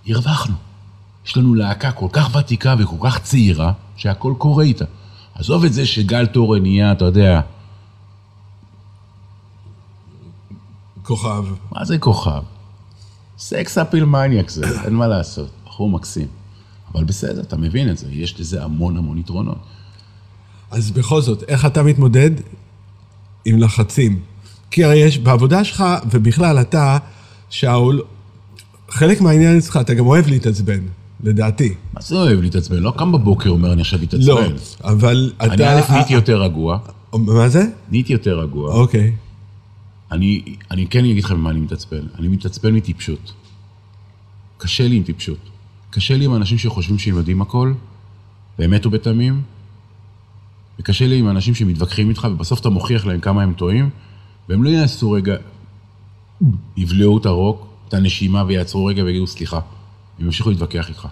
הרווחנו. יש לנו להקה כל כך ותיקה וכל כך צעירה, שהכל קורה איתה. עזוב את זה שגל תורן נהיה, אתה יודע... כוכב. מה זה כוכב? סקס אפיל מניאק זה, אין מה לעשות. בחור מקסים. אבל בסדר, אתה מבין את זה, יש לזה המון המון יתרונות. אז בכל זאת, איך אתה מתמודד עם לחצים? כי הרי יש, בעבודה שלך, ובכלל אתה, שאול, חלק מהעניין אצלך, אתה גם אוהב להתעצבן, לדעתי. מה זה אוהב להתעצבן? לא קם בבוקר אומר אני עכשיו אתעצבן. לא, אבל אתה... אני א' נהייתי יותר רגוע, מה זה? נהייתי יותר רגוע. אוקיי. אני, אני כן אגיד לך במה אני מתעצבן. אני מתעצבן מטיפשות. קשה לי עם טיפשות. קשה לי עם אנשים שחושבים שהם יודעים הכל, באמת ובתמים, וקשה לי עם אנשים שמתווכחים איתך, ובסוף אתה מוכיח להם כמה הם טועים, והם לא יעשו רגע, יבלעו את הרוק, את הנשימה, ויעצרו רגע ויגידו סליחה. הם ימשיכו להתווכח איתך.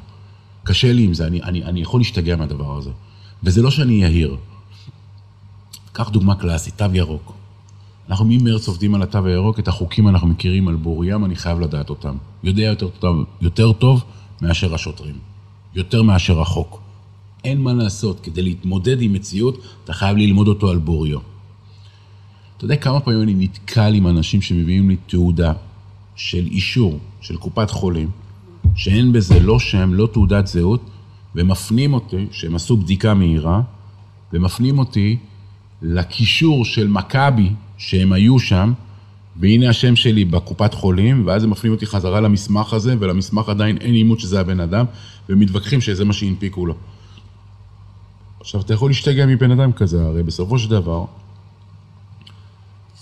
קשה לי עם זה, אני, אני, אני יכול להשתגע מהדבר הזה. וזה לא שאני יהיר. קח דוגמה קלאסית, תו ירוק. אנחנו ממרץ עובדים על התו הירוק, את החוקים אנחנו מכירים על בור ים, אני חייב לדעת אותם. יודע יותר יותר טוב מאשר השוטרים. יותר מאשר החוק. אין מה לעשות, כדי להתמודד עם מציאות, אתה חייב ללמוד אותו על בוריו. אתה יודע כמה פעמים אני נתקל עם אנשים שמביאים לי תעודה של אישור של קופת חולים, שאין בזה לא שם, לא תעודת זהות, ומפנים אותי, שהם עשו בדיקה מהירה, ומפנים אותי לקישור של מכבי, שהם היו שם, והנה השם שלי בקופת חולים, ואז הם מפנים אותי חזרה למסמך הזה, ולמסמך עדיין אין אימות שזה הבן אדם, ומתווכחים שזה מה שהנפיקו לו. עכשיו, אתה יכול להשתגע מבן אדם כזה, הרי בסופו של דבר,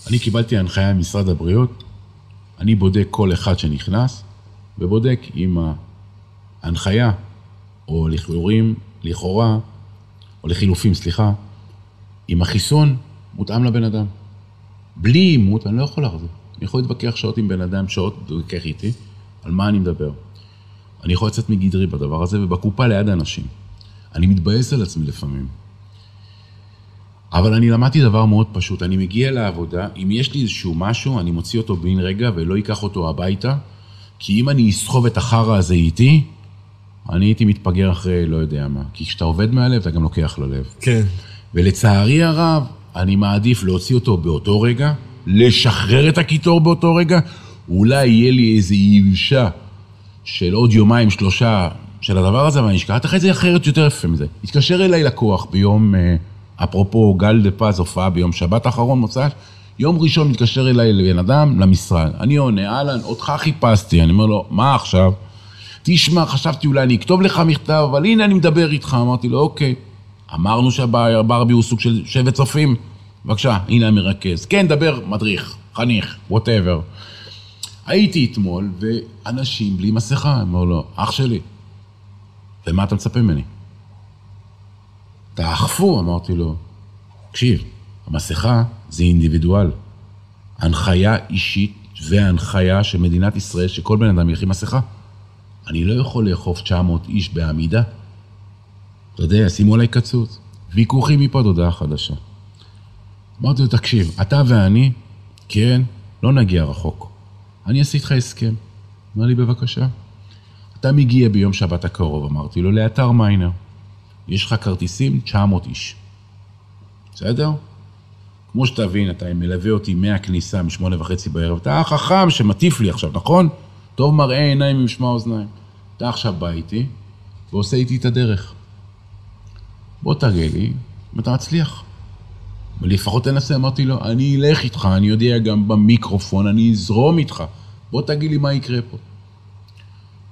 אני קיבלתי הנחיה ממשרד הבריאות, אני בודק כל אחד שנכנס, ובודק אם ההנחיה, או לכאורים, לכאורה, או לחילופים, סליחה, אם החיסון מותאם לבן אדם. בלי אימות אני לא יכול לחזור. אני יכול להתווכח שעות עם בן אדם, שעות להתווכח איתי, על מה אני מדבר. אני יכול לצאת מגדרי בדבר הזה, ובקופה ליד האנשים. אני מתבאס על עצמי לפעמים. אבל אני למדתי דבר מאוד פשוט, אני מגיע לעבודה, אם יש לי איזשהו משהו, אני מוציא אותו בן רגע ולא אקח אותו הביתה, כי אם אני אסחוב את החרא הזה איתי, אני הייתי מתפגר אחרי לא יודע מה. כי כשאתה עובד מהלב, אתה גם לוקח ללב. כן. ולצערי הרב, אני מעדיף להוציא אותו באותו רגע, לשחרר את הקיטור באותו רגע, אולי יהיה לי איזו יבשה של עוד יומיים, שלושה של הדבר הזה, ואני אשכח אחרי זה אחרת יותר יפה מזה. התקשר אליי לקוח ביום, אה, אפרופו גל דה פז, הופעה ביום שבת האחרון, מוצ"ש, יום ראשון מתקשר אליי לבן אדם למשרד. אני עונה, אהלן, אותך חיפשתי. אני אומר לו, מה עכשיו? תשמע, חשבתי אולי אני אכתוב לך מכתב, אבל הנה אני מדבר איתך. אמרתי לו, אוקיי. אמרנו שהברבי הוא סוג של שבט צופים? בבקשה, הנה המרכז. כן, דבר, מדריך, חניך, ווטאבר. הייתי אתמול, ואנשים בלי מסכה, אמרו לו, אח שלי, ומה אתה מצפה ממני? תאכפו, אמרתי לו. תקשיב, המסכה זה אינדיבידואל. הנחיה אישית והנחיה של מדינת ישראל שכל בן אדם ילך עם מסכה. אני לא יכול לאכוף 900 איש בעמידה. אתה יודע, שימו עליי קצוץ. ויכוחים מפה עד הודעה חדשה. אמרתי לו, תקשיב, אתה ואני, כן, לא נגיע רחוק. אני אעשה איתך הסכם. אמר לי, בבקשה. אתה מגיע ביום שבת הקרוב, אמרתי לו, לאתר מיינר. יש לך כרטיסים, 900 איש. בסדר? כמו שתבין, אתה מלווה אותי מהכניסה, משמונה וחצי בערב, אתה החכם שמטיף לי עכשיו, נכון? טוב מראה עיניים עם משמע אוזניים. אתה עכשיו בא איתי ועושה איתי את הדרך. בוא תראה לי אם אתה מצליח. ולפחות תנסה, אמרתי לו, אני אלך איתך, אני יודע גם במיקרופון, אני אזרום איתך. בוא תגיד לי מה יקרה פה.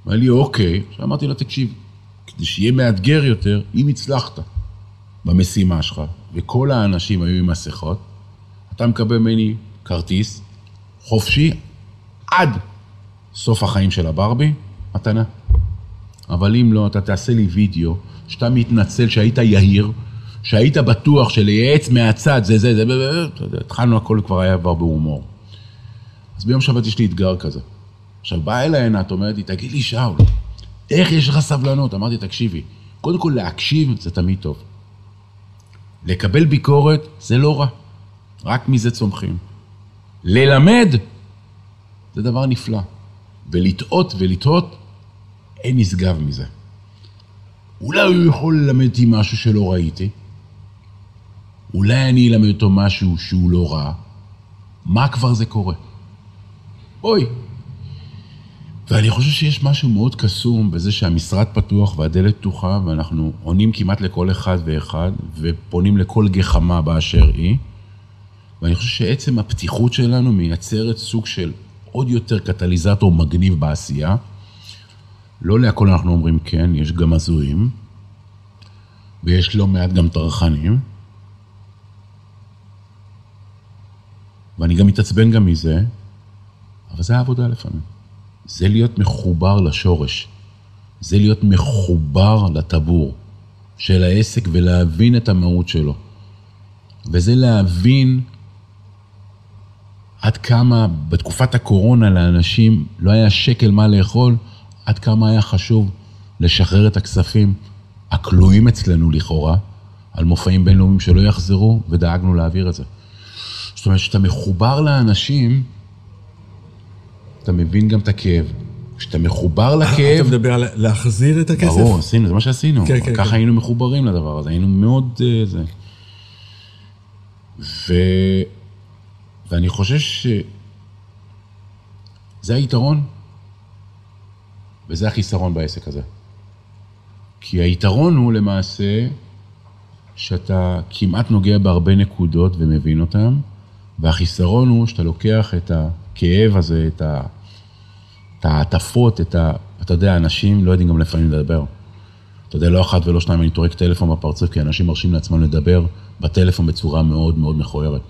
אמר לי, אוקיי. עכשיו אמרתי לו, תקשיב, כדי שיהיה מאתגר יותר, אם הצלחת במשימה שלך, וכל האנשים היו עם מסכות, אתה מקבל ממני כרטיס חופשי עד סוף החיים של הברבי, מתנה. אבל אם לא, אתה תעשה לי וידאו שאתה מתנצל שהיית יהיר, שהיית בטוח שלייעץ מהצד זה זה זה, התחלנו הכל כבר היה כבר בהומור. אז ביום שבת יש לי אתגר כזה. עכשיו, באה אליי עינת, אומרת לי, תגיד לי, שאול, איך יש לך סבלנות? אמרתי, תקשיבי, קודם כל להקשיב זה תמיד טוב. לקבל ביקורת זה לא רע, רק מזה צומחים. ללמד זה דבר נפלא, ולטעות ולטעות, אין נשגב מזה. אולי הוא יכול ללמד אותי משהו שלא ראיתי, אולי אני אלמד אותו משהו שהוא לא רע, מה כבר זה קורה? בואי. ואני חושב שיש משהו מאוד קסום בזה שהמשרד פתוח והדלת פתוחה, ואנחנו עונים כמעט לכל אחד ואחד, ופונים לכל גחמה באשר היא. ואני חושב שעצם הפתיחות שלנו מייצרת סוג של עוד יותר קטליזטור מגניב בעשייה. לא להכל אנחנו אומרים כן, יש גם הזויים, ויש לא מעט גם טרחנים. ואני גם מתעצבן גם מזה, אבל זה העבודה לפעמים. זה להיות מחובר לשורש. זה להיות מחובר לטבור של העסק ולהבין את המהות שלו. וזה להבין עד כמה בתקופת הקורונה לאנשים לא היה שקל מה לאכול, עד כמה היה חשוב לשחרר את הכספים הכלואים אצלנו לכאורה, על מופעים בינלאומיים שלא יחזרו, ודאגנו להעביר את זה. זאת אומרת, כשאתה מחובר לאנשים, אתה מבין גם את הכאב. כשאתה מחובר לכאב... אתה מדבר על להחזיר את הכסף? ברור, עשינו, זה מה שעשינו. כן, כן, ככה כן. היינו מחוברים לדבר הזה, היינו מאוד... אה, זה. ו... ואני חושב שזה היתרון, וזה החיסרון בעסק הזה. כי היתרון הוא למעשה שאתה כמעט נוגע בהרבה נקודות ומבין אותן, והחיסרון הוא שאתה לוקח את הכאב הזה, את ה... את ה... אתה יודע, אנשים לא יודעים גם לפעמים לדבר. אתה יודע, לא אחת ולא שניים, אני טורק טלפון בפרצוף, כי אנשים מרשים לעצמם לדבר בטלפון בצורה מאוד מאוד מכוערת.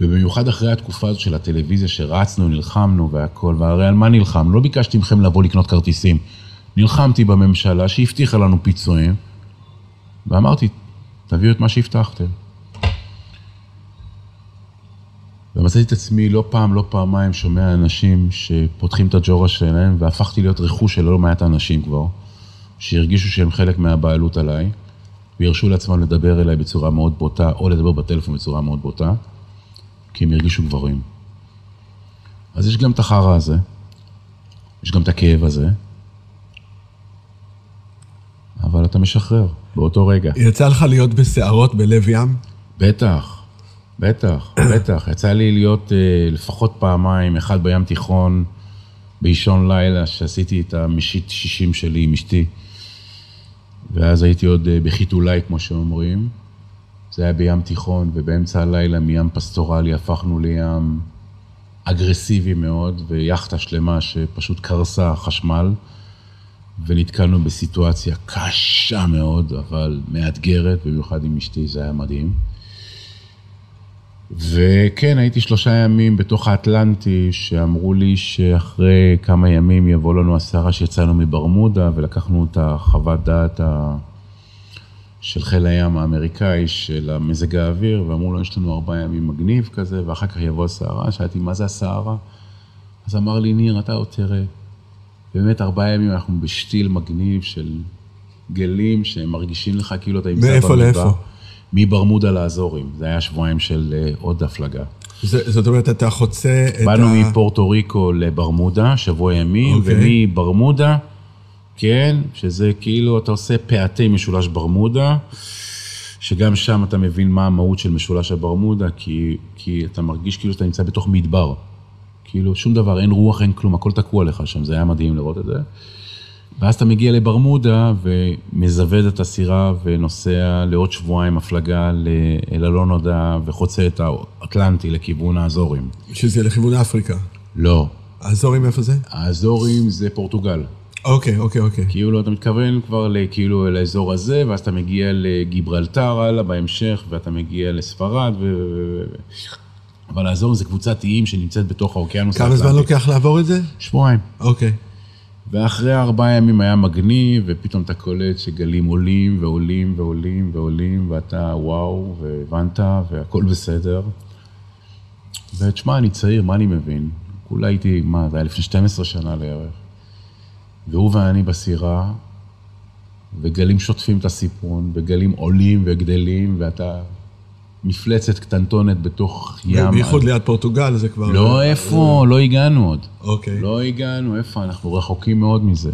ובמיוחד אחרי התקופה הזאת של הטלוויזיה, שרצנו, נלחמנו והכל, והרי על מה נלחמנו? לא ביקשתי מכם לבוא לקנות כרטיסים. נלחמתי בממשלה שהבטיחה לנו פיצויים, ואמרתי, תביאו את מה שהבטחתם. ומצאתי את עצמי לא פעם, לא פעמיים שומע אנשים שפותחים את הג'ורה שלהם, והפכתי להיות רכוש של לא מעט אנשים כבר, שהרגישו שהם חלק מהבעלות עליי, והרשו לעצמם לדבר אליי בצורה מאוד בוטה, או לדבר בטלפון בצורה מאוד בוטה, כי הם הרגישו גברים. אז יש גם את החרא הזה, יש גם את הכאב הזה, אבל אתה משחרר באותו רגע. יצא לך להיות בסערות בלב ים? בטח, בטח, בטח. יצא לי להיות אה, לפחות פעמיים, אחד בים תיכון, באישון לילה, שעשיתי את המשית 60 שלי עם אשתי, ואז הייתי עוד אה, בחיתולי, כמו שאומרים. זה היה בים תיכון, ובאמצע הלילה מים פסטורלי הפכנו לים אגרסיבי מאוד, ויאכטה שלמה שפשוט קרסה חשמל, ונתקלנו בסיטואציה קשה מאוד, אבל מאתגרת, במיוחד עם אשתי, זה היה מדהים. וכן, הייתי שלושה ימים בתוך האטלנטי, שאמרו לי שאחרי כמה ימים יבוא לנו הסערה שיצאנו מברמודה, ולקחנו את החוות דעת ה... של חיל הים האמריקאי, של המזג האוויר, ואמרו לו, יש לנו ארבעה ימים מגניב כזה, ואחר כך יבוא הסערה. שאלתי, מה זה הסערה? אז אמר לי, ניר, אתה עוד תראה. באמת, ארבעה ימים אנחנו בשתיל מגניב של גלים שהם מרגישים לך כאילו אתה נמצא מאיפה במדבר. לאיפה? מברמודה לאזורים. זה היה שבועיים של אה, עוד הפלגה. זה- זאת אומרת, אתה חוצה את באנו ה... מפורטו ריקו לברמודה, שבוע ימים, אוקיי. ומברמודה, כן, שזה כאילו, אתה עושה פעתי משולש ברמודה, שגם שם אתה מבין מה המהות של משולש הברמודה, כי, כי אתה מרגיש כאילו אתה נמצא בתוך מדבר. כאילו, שום דבר, אין רוח, אין כלום, הכל תקוע לך שם, זה היה מדהים לראות את זה. ואז אתה מגיע לברמודה ומזווד את הסירה ונוסע לעוד שבועיים הפלגה אל הלא נודע וחוצה את האטלנטי לכיוון האזורים. שזה לכיוון אפריקה. לא, האזורים איפה זה? האזורים זה פורטוגל. אוקיי, אוקיי, אוקיי. כאילו אתה מתכוון כבר כאילו לאזור הזה, ואז אתה מגיע לגיברלטר הלאה בהמשך, ואתה מגיע לספרד, ו... אבל האזור זה קבוצת איים שנמצאת בתוך האוקיינוס כמה זמן לוקח לעבור את זה? שבועיים. אוקיי. ואחרי ארבעה ימים היה מגניב, ופתאום אתה קולט שגלים עולים ועולים ועולים ועולים, ואתה וואו, והבנת, והכל בסדר. ותשמע, אני צעיר, מה אני מבין? כולה הייתי, מה, זה היה לפני 12 שנה לערך. והוא ואני בסירה, וגלים שוטפים את הסיפון, וגלים עולים וגדלים, ואתה מפלצת קטנטונת בתוך ים. בייחוד ליד פורטוגל זה כבר... לא, איפה? לא הגענו עוד. אוקיי. לא הגענו, איפה? אנחנו רחוקים מאוד מזה.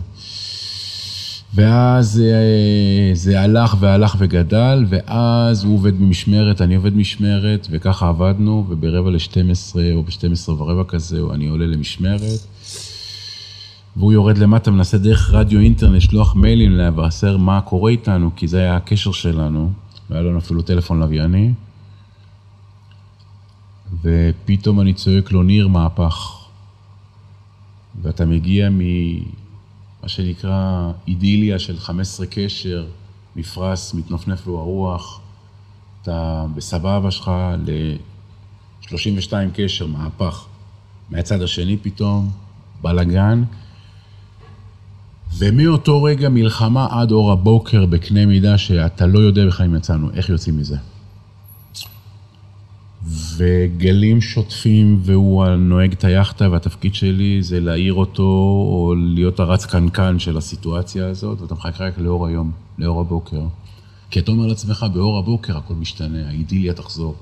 ואז אה, זה הלך והלך וגדל, ואז הוא עובד במשמרת, אני עובד משמרת, וככה עבדנו, וברבע ל-12 או ב-12 ורבע כזה, אני עולה למשמרת. והוא יורד למטה, מנסה דרך רדיו אינטרנט, לשלוח מיילים לבשר מה קורה איתנו, כי זה היה הקשר שלנו, לא היה לנו אפילו טלפון לווייני. ופתאום אני צועק לו, ניר, מהפך. ואתה מגיע מה שנקרא אידיליה של 15 קשר, מפרש מתנפנף לו הרוח, אתה בסבבה שלך ל-32 קשר, מהפך. מהצד השני פתאום, בלאגן. ומאותו רגע מלחמה עד אור הבוקר בקנה מידה שאתה לא יודע בכלל אם יצאנו, איך יוצאים מזה. וגלים שוטפים והוא נוהג את היאכטה והתפקיד שלי זה להעיר אותו או להיות הרץ קנקן של הסיטואציה הזאת ואתה מחכה רק לאור היום, לאור הבוקר. כי אתה אומר לעצמך, באור הבוקר הכל משתנה, האידיליה תחזור.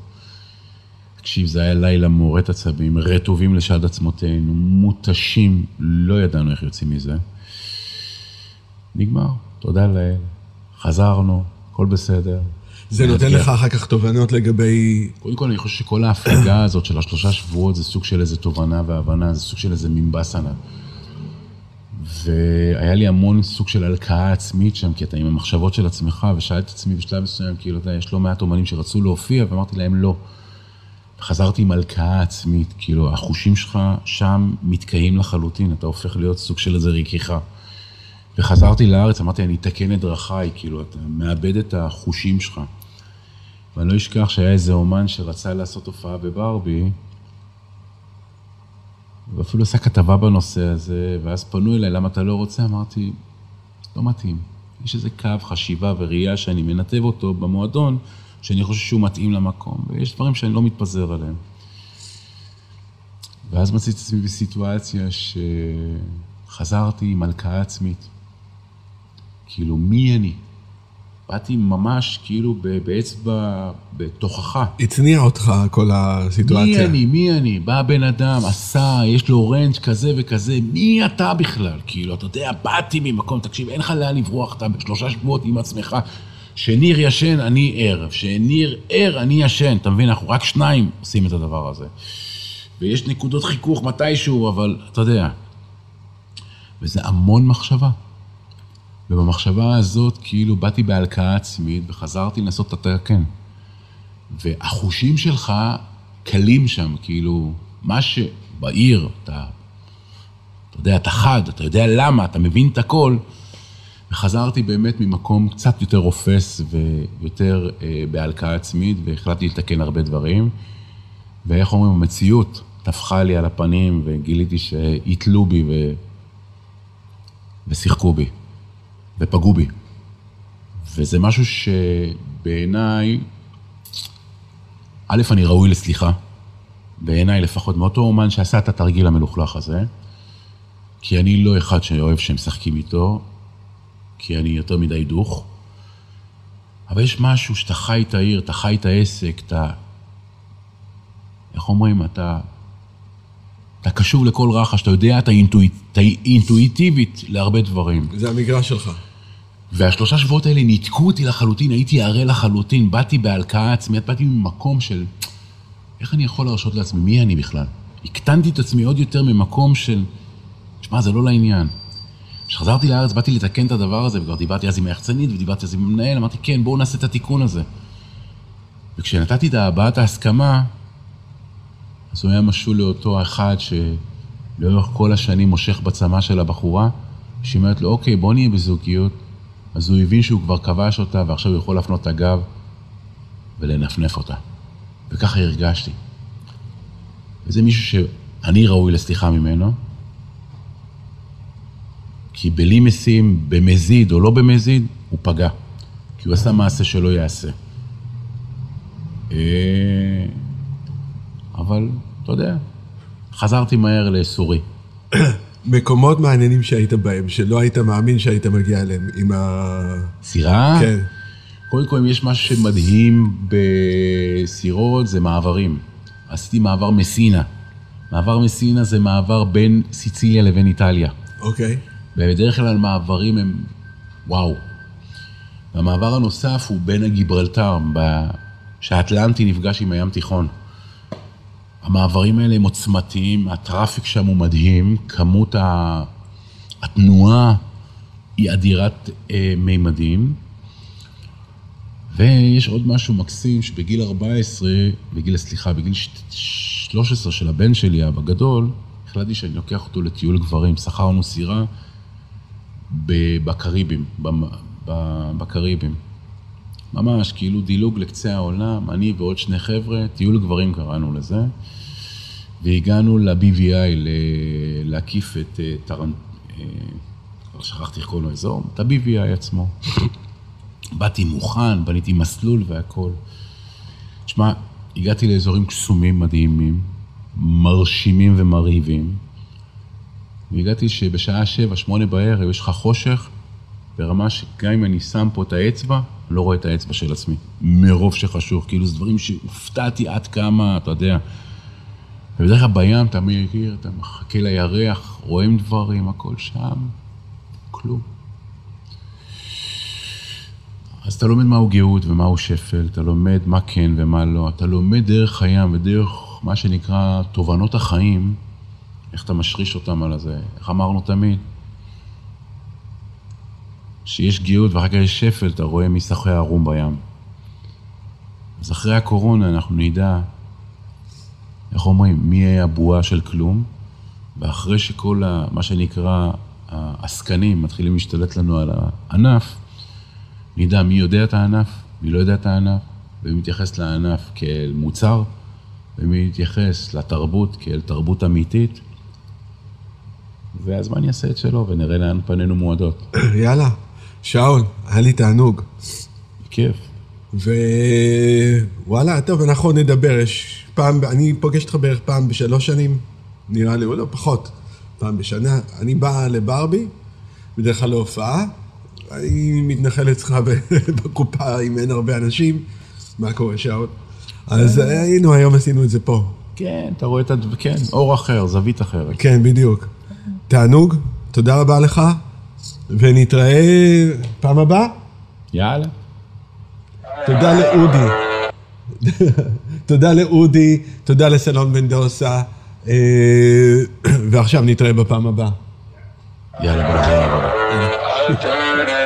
תקשיב, זה היה לילה מורט עצבים, רטובים לשד עצמותינו, מותשים, לא ידענו איך יוצאים מזה. נגמר, תודה לאל, חזרנו, הכל בסדר. זה נותן לך אחר כך תובנות לגבי... קודם כל, אני חושב שכל ההפלגה הזאת של השלושה שבועות זה סוג של איזה תובנה והבנה, זה סוג של איזה מימבסנה. והיה לי המון סוג של הלקאה עצמית שם, כי אתה עם המחשבות של עצמך, ושאלתי את עצמי בשלב מסוים, כאילו, אתה יודע, יש לא מעט אומנים שרצו להופיע, ואמרתי להם לא. חזרתי עם הלקאה עצמית, כאילו, החושים שלך שם מתקיים לחלוטין, אתה הופך להיות סוג של איזה ריכיכה. וחזרתי לארץ, אמרתי, אני אתקן את דרכיי, כאילו, אתה מאבד את החושים שלך. ואני לא אשכח שהיה איזה אומן שרצה לעשות הופעה בברבי, ואפילו עשה כתבה בנושא הזה, ואז פנו אליי, למה אתה לא רוצה? אמרתי, לא מתאים. יש איזה קו חשיבה וראייה שאני מנתב אותו במועדון, שאני חושב שהוא מתאים למקום, ויש דברים שאני לא מתפזר עליהם. ואז מצאתי את עצמי בסיטואציה שחזרתי עם הלקאה עצמית. כאילו, מי אני? באתי ממש כאילו באצבע, בתוכחה. הצניע אותך כל הסיטואציה. מי אני, מי אני? בא בן אדם, עשה, יש לו רנץ' כזה וכזה, מי אתה בכלל? כאילו, אתה יודע, באתי ממקום, תקשיב, אין לך לאן לברוח, אתה בשלושה שבועות עם עצמך. שניר ישן, אני ער. שניר ער, אני ישן. אתה מבין, אנחנו רק שניים עושים את הדבר הזה. ויש נקודות חיכוך מתישהו, אבל אתה יודע. וזה המון מחשבה. ובמחשבה הזאת, כאילו, באתי בהלקאה עצמית וחזרתי לנסות את התקן. והחושים שלך קלים שם, כאילו, מה שבעיר, אתה, אתה יודע, אתה חד, אתה יודע למה, אתה מבין את הכל. וחזרתי באמת ממקום קצת יותר רופס ויותר אה, בהלקאה עצמית, והחלטתי לתקן הרבה דברים. ואיך אומרים, המציאות טפחה לי על הפנים, וגיליתי שהתלו בי ו... ושיחקו בי. ופגעו בי. וזה משהו שבעיניי, א', אני ראוי לסליחה, בעיניי לפחות, מאותו אומן שעשה את התרגיל המלוכלך הזה, כי אני לא אחד שאוהב שהם משחקים איתו, כי אני יותר מדי דוך, אבל יש משהו שאתה חי את העיר, אתה חי את העסק, אתה... איך אומרים? אתה... אתה קשוב לכל רחש, אתה יודע, אתה, אינטואיט, אתה אינטואיטיבית להרבה דברים. זה המגרש שלך. והשלושה שבועות האלה ניתקו אותי לחלוטין, הייתי ערה לחלוטין, באתי בהלקאה עצמית, באתי ממקום של איך אני יכול להרשות לעצמי, מי אני בכלל? הקטנתי את עצמי עוד יותר ממקום של, שמע, זה לא לעניין. כשחזרתי לארץ, באתי לתקן את הדבר הזה, וכבר דיברתי אז עם היחצנית ודיברתי אז עם המנהל, אמרתי, כן, בואו נעשה את התיקון הזה. וכשנתתי את הבעת ההסכמה, אז הוא היה משול לאותו אחד שלאורך כל השנים מושך בצמא של הבחורה, שהיא אומרת לו, אוקיי, בוא נהיה בזוגיות. אז הוא הבין שהוא כבר כבש אותה, ועכשיו הוא יכול להפנות את הגב ולנפנף אותה. וככה הרגשתי. וזה מישהו שאני ראוי לסליחה ממנו, כי בלי משים, במזיד או לא במזיד, הוא פגע. כי הוא עשה מעשה שלא יעשה. אה, אבל, אתה יודע, חזרתי מהר לסורי. מקומות מעניינים שהיית בהם, שלא היית מאמין שהיית מגיע אליהם עם ה... סירה? כן. קודם כל, אם יש משהו שמדהים בסירות, זה מעברים. עשיתי מעבר מסינה. מעבר מסינה זה מעבר בין סיציליה לבין איטליה. אוקיי. ובדרך כלל מעברים הם וואו. והמעבר הנוסף הוא בין הגיברלטר, שהאטלנטי נפגש עם הים תיכון. המעברים האלה הם עוצמתיים, הטראפיק שם הוא מדהים, כמות התנועה היא אדירת אה, מימדים. ויש עוד משהו מקסים, שבגיל 14, בגיל, סליחה, בגיל 13 של הבן שלי, אבא גדול, החלטתי שאני לוקח אותו לטיול גברים, שכרנו סירה, בקריבים, בקריבים. ממש, כאילו דילוג לקצה העולם, אני ועוד שני חבר'ה, טיול גברים קראנו לזה, והגענו ל-BVI, להקיף את אה, טרנט... אה, כבר שכחתי איך קוראים לו אזור, את ה-BVI עצמו. באתי מוכן, בניתי מסלול והכול. תשמע, הגעתי לאזורים קסומים מדהימים, מרשימים ומרהיבים, והגעתי שבשעה שבע, שמונה בערב יש לך חושך, ברמה שגם אם אני שם פה את האצבע, לא רואה את האצבע של עצמי, מרוב שחשוך, כאילו זה דברים שהופתעתי עד כמה, אתה יודע. ובדרך כלל בים אתה מכיר, אתה מחכה לירח, רואים דברים, הכל שם, כלום. אז אתה לומד מהו גאות ומהו שפל, אתה לומד מה כן ומה לא, אתה לומד דרך הים ודרך מה שנקרא תובנות החיים, איך אתה משריש אותם על הזה, איך אמרנו תמיד? שיש גאות ואחר כך יש שפל, אתה רואה מסחי ערום בים. אז אחרי הקורונה אנחנו נדע, איך אומרים, מי יהיה הבועה של כלום, ואחרי שכל ה, מה שנקרא העסקנים מתחילים להשתלט לנו על הענף, נדע מי יודע את הענף, מי לא יודע את הענף, ומי מתייחס לענף כאל מוצר, ומי מתייחס לתרבות כאל תרבות אמיתית. והזמן יעשה את שלו, ונראה לאן פנינו מועדות. יאללה, שאול, היה לי תענוג. כיף. ווואלה, טוב, אנחנו נדבר. יש פעם, אני פוגש אותך בערך פעם בשלוש שנים, נראה לי, או לא, פחות, פעם בשנה. אני בא לברבי, בדרך כלל להופעה, אני מתנחל אצלך בקופה אם אין הרבה אנשים, מה קורה שאול? אז היינו, היום עשינו את זה פה. כן, אתה רואה את ה... כן, אור אחר, זווית אחרת. כן, בדיוק. תענוג, תודה רבה לך, ונתראה פעם הבאה. יאללה. תודה לאודי. תודה לאודי, תודה לסלון בן דוסה, אה, ועכשיו נתראה בפעם הבאה. יאללה, נתראה.